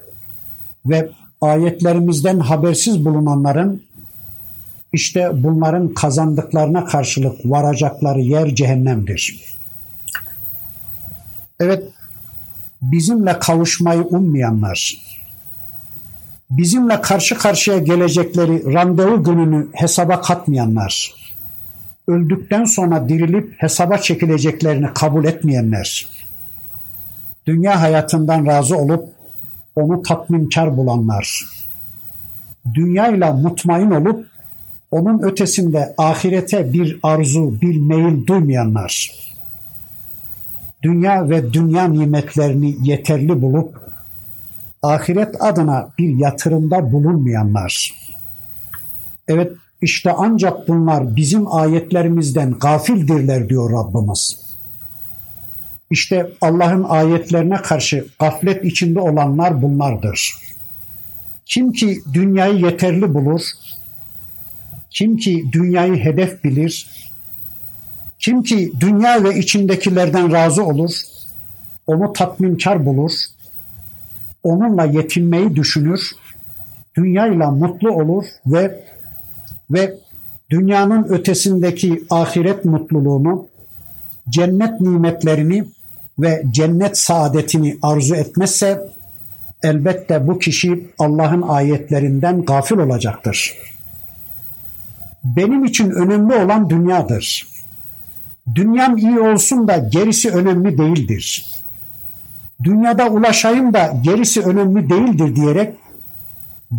ve ayetlerimizden habersiz bulunanların işte bunların kazandıklarına karşılık varacakları yer cehennemdir. Evet, bizimle kavuşmayı ummayanlar, bizimle karşı karşıya gelecekleri randevu gününü hesaba katmayanlar, öldükten sonra dirilip hesaba çekileceklerini kabul etmeyenler, dünya hayatından razı olup onu tatminkar bulanlar, dünyayla mutmain olup onun ötesinde ahirete bir arzu, bir meyil duymayanlar, dünya ve dünya nimetlerini yeterli bulup ahiret adına bir yatırımda bulunmayanlar. Evet işte ancak bunlar bizim ayetlerimizden gafildirler diyor Rabbimiz. İşte Allah'ın ayetlerine karşı gaflet içinde olanlar bunlardır. Kim ki dünyayı yeterli bulur, kim ki dünyayı hedef bilir, kim ki dünya ve içindekilerden razı olur, onu tatminkar bulur, onunla yetinmeyi düşünür, dünyayla mutlu olur ve ve dünyanın ötesindeki ahiret mutluluğunu, cennet nimetlerini ve cennet saadetini arzu etmezse elbette bu kişi Allah'ın ayetlerinden gafil olacaktır. Benim için önemli olan dünyadır. Dünyam iyi olsun da gerisi önemli değildir. dünyada ulaşayım da gerisi önemli değildir diyerek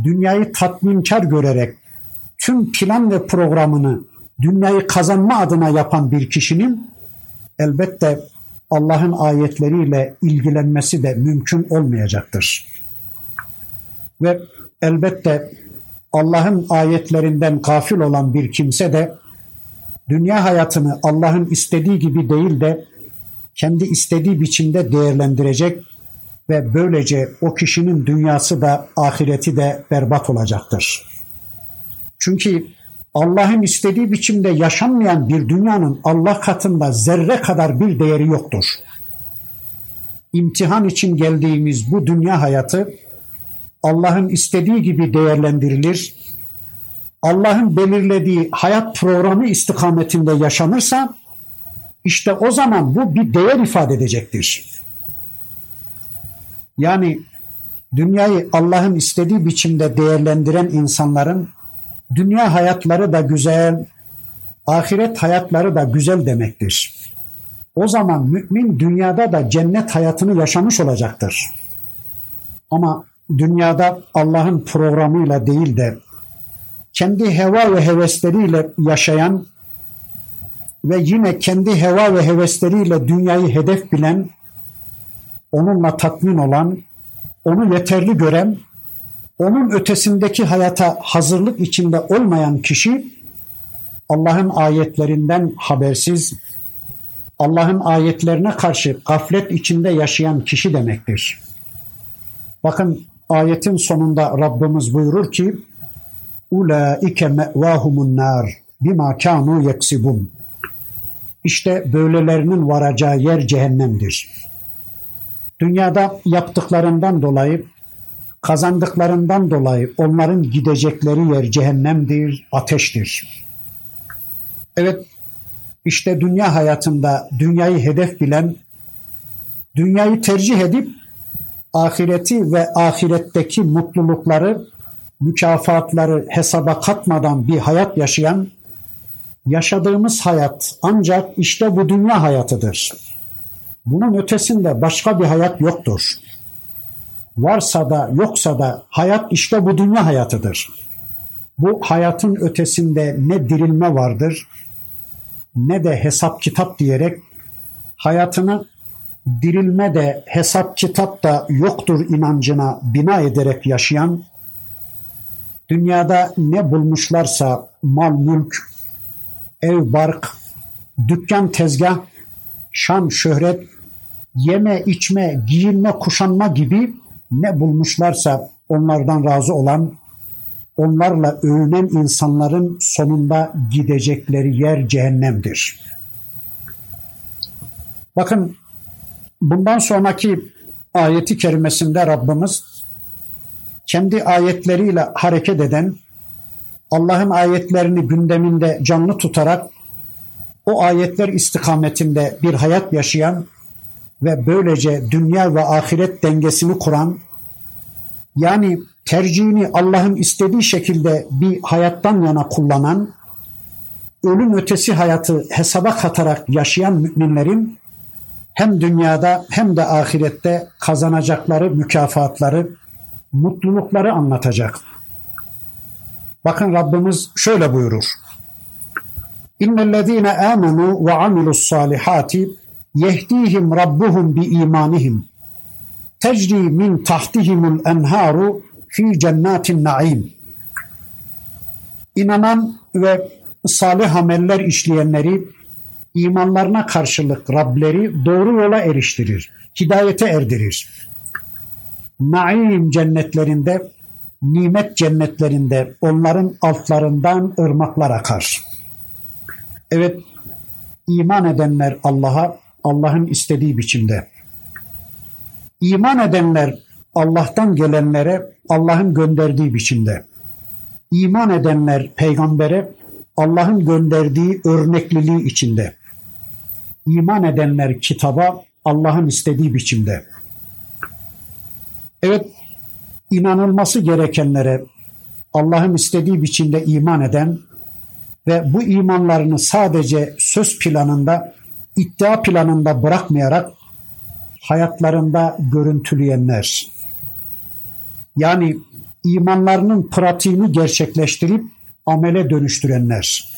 dünyayı tatminkar görerek tüm plan ve programını dünyayı kazanma adına yapan bir kişinin elbette Allah'ın ayetleriyle ilgilenmesi de mümkün olmayacaktır. Ve elbette Allah'ın ayetlerinden gafil olan bir kimse de dünya hayatını Allah'ın istediği gibi değil de kendi istediği biçimde değerlendirecek ve böylece o kişinin dünyası da ahireti de berbat olacaktır. Çünkü Allah'ın istediği biçimde yaşanmayan bir dünyanın Allah katında zerre kadar bir değeri yoktur. İmtihan için geldiğimiz bu dünya hayatı Allah'ın istediği gibi değerlendirilir. Allah'ın belirlediği hayat programı istikametinde yaşanırsa işte o zaman bu bir değer ifade edecektir. Yani dünyayı Allah'ın istediği biçimde değerlendiren insanların dünya hayatları da güzel, ahiret hayatları da güzel demektir. O zaman mümin dünyada da cennet hayatını yaşamış olacaktır. Ama dünyada Allah'ın programıyla değil de kendi heva ve hevesleriyle yaşayan ve yine kendi heva ve hevesleriyle dünyayı hedef bilen, onunla tatmin olan, onu yeterli gören, onun ötesindeki hayata hazırlık içinde olmayan kişi Allah'ın ayetlerinden habersiz, Allah'ın ayetlerine karşı gaflet içinde yaşayan kişi demektir. Bakın ayetin sonunda Rabbimiz buyurur ki ulaike mevahumun nar bima kanu yeksibun. İşte böylelerinin varacağı yer cehennemdir. Dünyada yaptıklarından dolayı, kazandıklarından dolayı onların gidecekleri yer cehennemdir, ateştir. Evet, işte dünya hayatında dünyayı hedef bilen, dünyayı tercih edip ahireti ve ahiretteki mutlulukları, mükafatları hesaba katmadan bir hayat yaşayan, yaşadığımız hayat ancak işte bu dünya hayatıdır. Bunun ötesinde başka bir hayat yoktur. Varsa da yoksa da hayat işte bu dünya hayatıdır. Bu hayatın ötesinde ne dirilme vardır ne de hesap kitap diyerek hayatını dirilme de hesap kitap da yoktur inancına bina ederek yaşayan, dünyada ne bulmuşlarsa mal mülk, ev bark, dükkan tezgah, şan şöhret, yeme içme, giyinme kuşanma gibi ne bulmuşlarsa onlardan razı olan, onlarla övünen insanların sonunda gidecekleri yer cehennemdir. Bakın Bundan sonraki ayeti kerimesinde Rabbimiz kendi ayetleriyle hareket eden, Allah'ın ayetlerini gündeminde canlı tutarak o ayetler istikametinde bir hayat yaşayan ve böylece dünya ve ahiret dengesini kuran, yani tercihini Allah'ın istediği şekilde bir hayattan yana kullanan, ölüm ötesi hayatı hesaba katarak yaşayan müminlerin hem dünyada hem de ahirette kazanacakları mükafatları, mutlulukları anlatacak. Bakın Rabbimiz şöyle buyurur. İnnellezîne âmenû ve amilus salihati yehdihim rabbuhum bi imanihim tecri min tahtihimul enharu fi cennatin naim. İnanan ve salih ameller işleyenleri imanlarına karşılık Rableri doğru yola eriştirir, hidayete erdirir. Naim cennetlerinde, nimet cennetlerinde onların altlarından ırmaklar akar. Evet, iman edenler Allah'a, Allah'ın istediği biçimde. İman edenler Allah'tan gelenlere Allah'ın gönderdiği biçimde. İman edenler peygambere Allah'ın gönderdiği örnekliliği içinde iman edenler kitaba Allah'ın istediği biçimde. Evet, inanılması gerekenlere Allah'ın istediği biçimde iman eden ve bu imanlarını sadece söz planında, iddia planında bırakmayarak hayatlarında görüntüleyenler. Yani imanlarının pratiğini gerçekleştirip amele dönüştürenler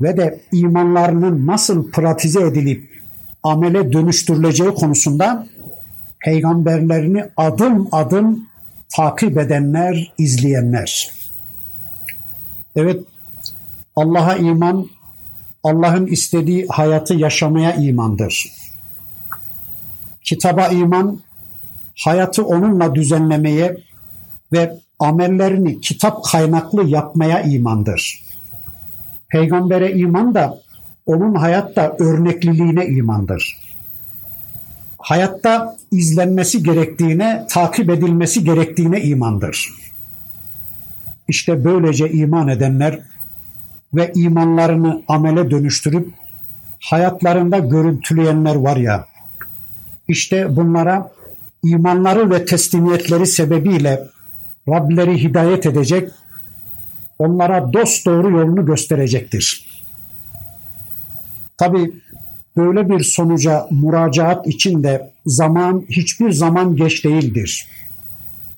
ve de imanlarının nasıl pratize edilip amele dönüştürüleceği konusunda peygamberlerini adım adım takip edenler, izleyenler. Evet, Allah'a iman, Allah'ın istediği hayatı yaşamaya imandır. Kitaba iman, hayatı onunla düzenlemeye ve amellerini kitap kaynaklı yapmaya imandır. Peygambere iman da onun hayatta örnekliliğine imandır. Hayatta izlenmesi gerektiğine, takip edilmesi gerektiğine imandır. İşte böylece iman edenler ve imanlarını amele dönüştürüp hayatlarında görüntüleyenler var ya, işte bunlara imanları ve teslimiyetleri sebebiyle Rableri hidayet edecek, onlara dost doğru yolunu gösterecektir. Tabi böyle bir sonuca müracaat içinde zaman hiçbir zaman geç değildir.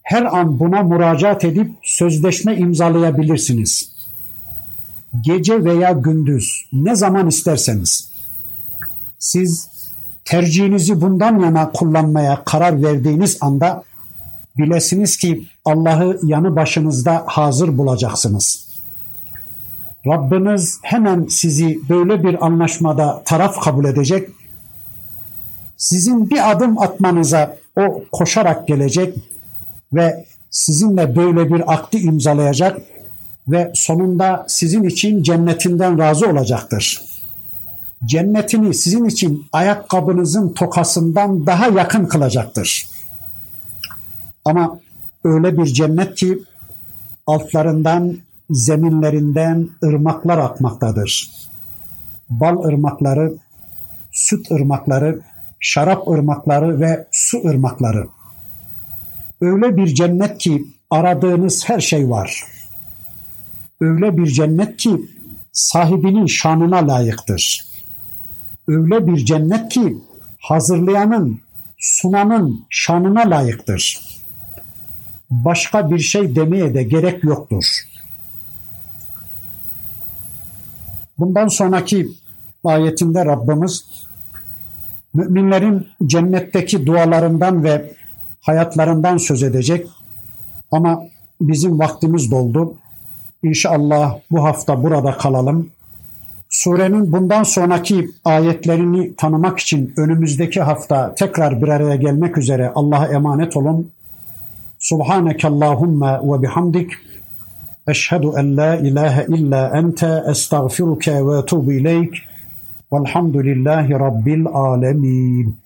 Her an buna müracaat edip sözleşme imzalayabilirsiniz. Gece veya gündüz ne zaman isterseniz. Siz tercihinizi bundan yana kullanmaya karar verdiğiniz anda bilesiniz ki Allah'ı yanı başınızda hazır bulacaksınız. Rabbiniz hemen sizi böyle bir anlaşmada taraf kabul edecek. Sizin bir adım atmanıza o koşarak gelecek ve sizinle böyle bir akdi imzalayacak ve sonunda sizin için cennetinden razı olacaktır. Cennetini sizin için ayakkabınızın tokasından daha yakın kılacaktır. Ama öyle bir cennet ki altlarından zeminlerinden ırmaklar akmaktadır. Bal ırmakları, süt ırmakları, şarap ırmakları ve su ırmakları. Öyle bir cennet ki aradığınız her şey var. Öyle bir cennet ki sahibinin şanına layıktır. Öyle bir cennet ki hazırlayanın, sunanın şanına layıktır. Başka bir şey demeye de gerek yoktur. Bundan sonraki ayetinde Rabbimiz müminlerin cennetteki dualarından ve hayatlarından söz edecek. Ama bizim vaktimiz doldu. İnşallah bu hafta burada kalalım. Surenin bundan sonraki ayetlerini tanımak için önümüzdeki hafta tekrar bir araya gelmek üzere Allah'a emanet olun. Subhaneke Allahumma ve bihamdik. Eşhedü en la ilahe illa ente estağfiruke ve etubu ileyk. Velhamdülillahi Rabbil alemin.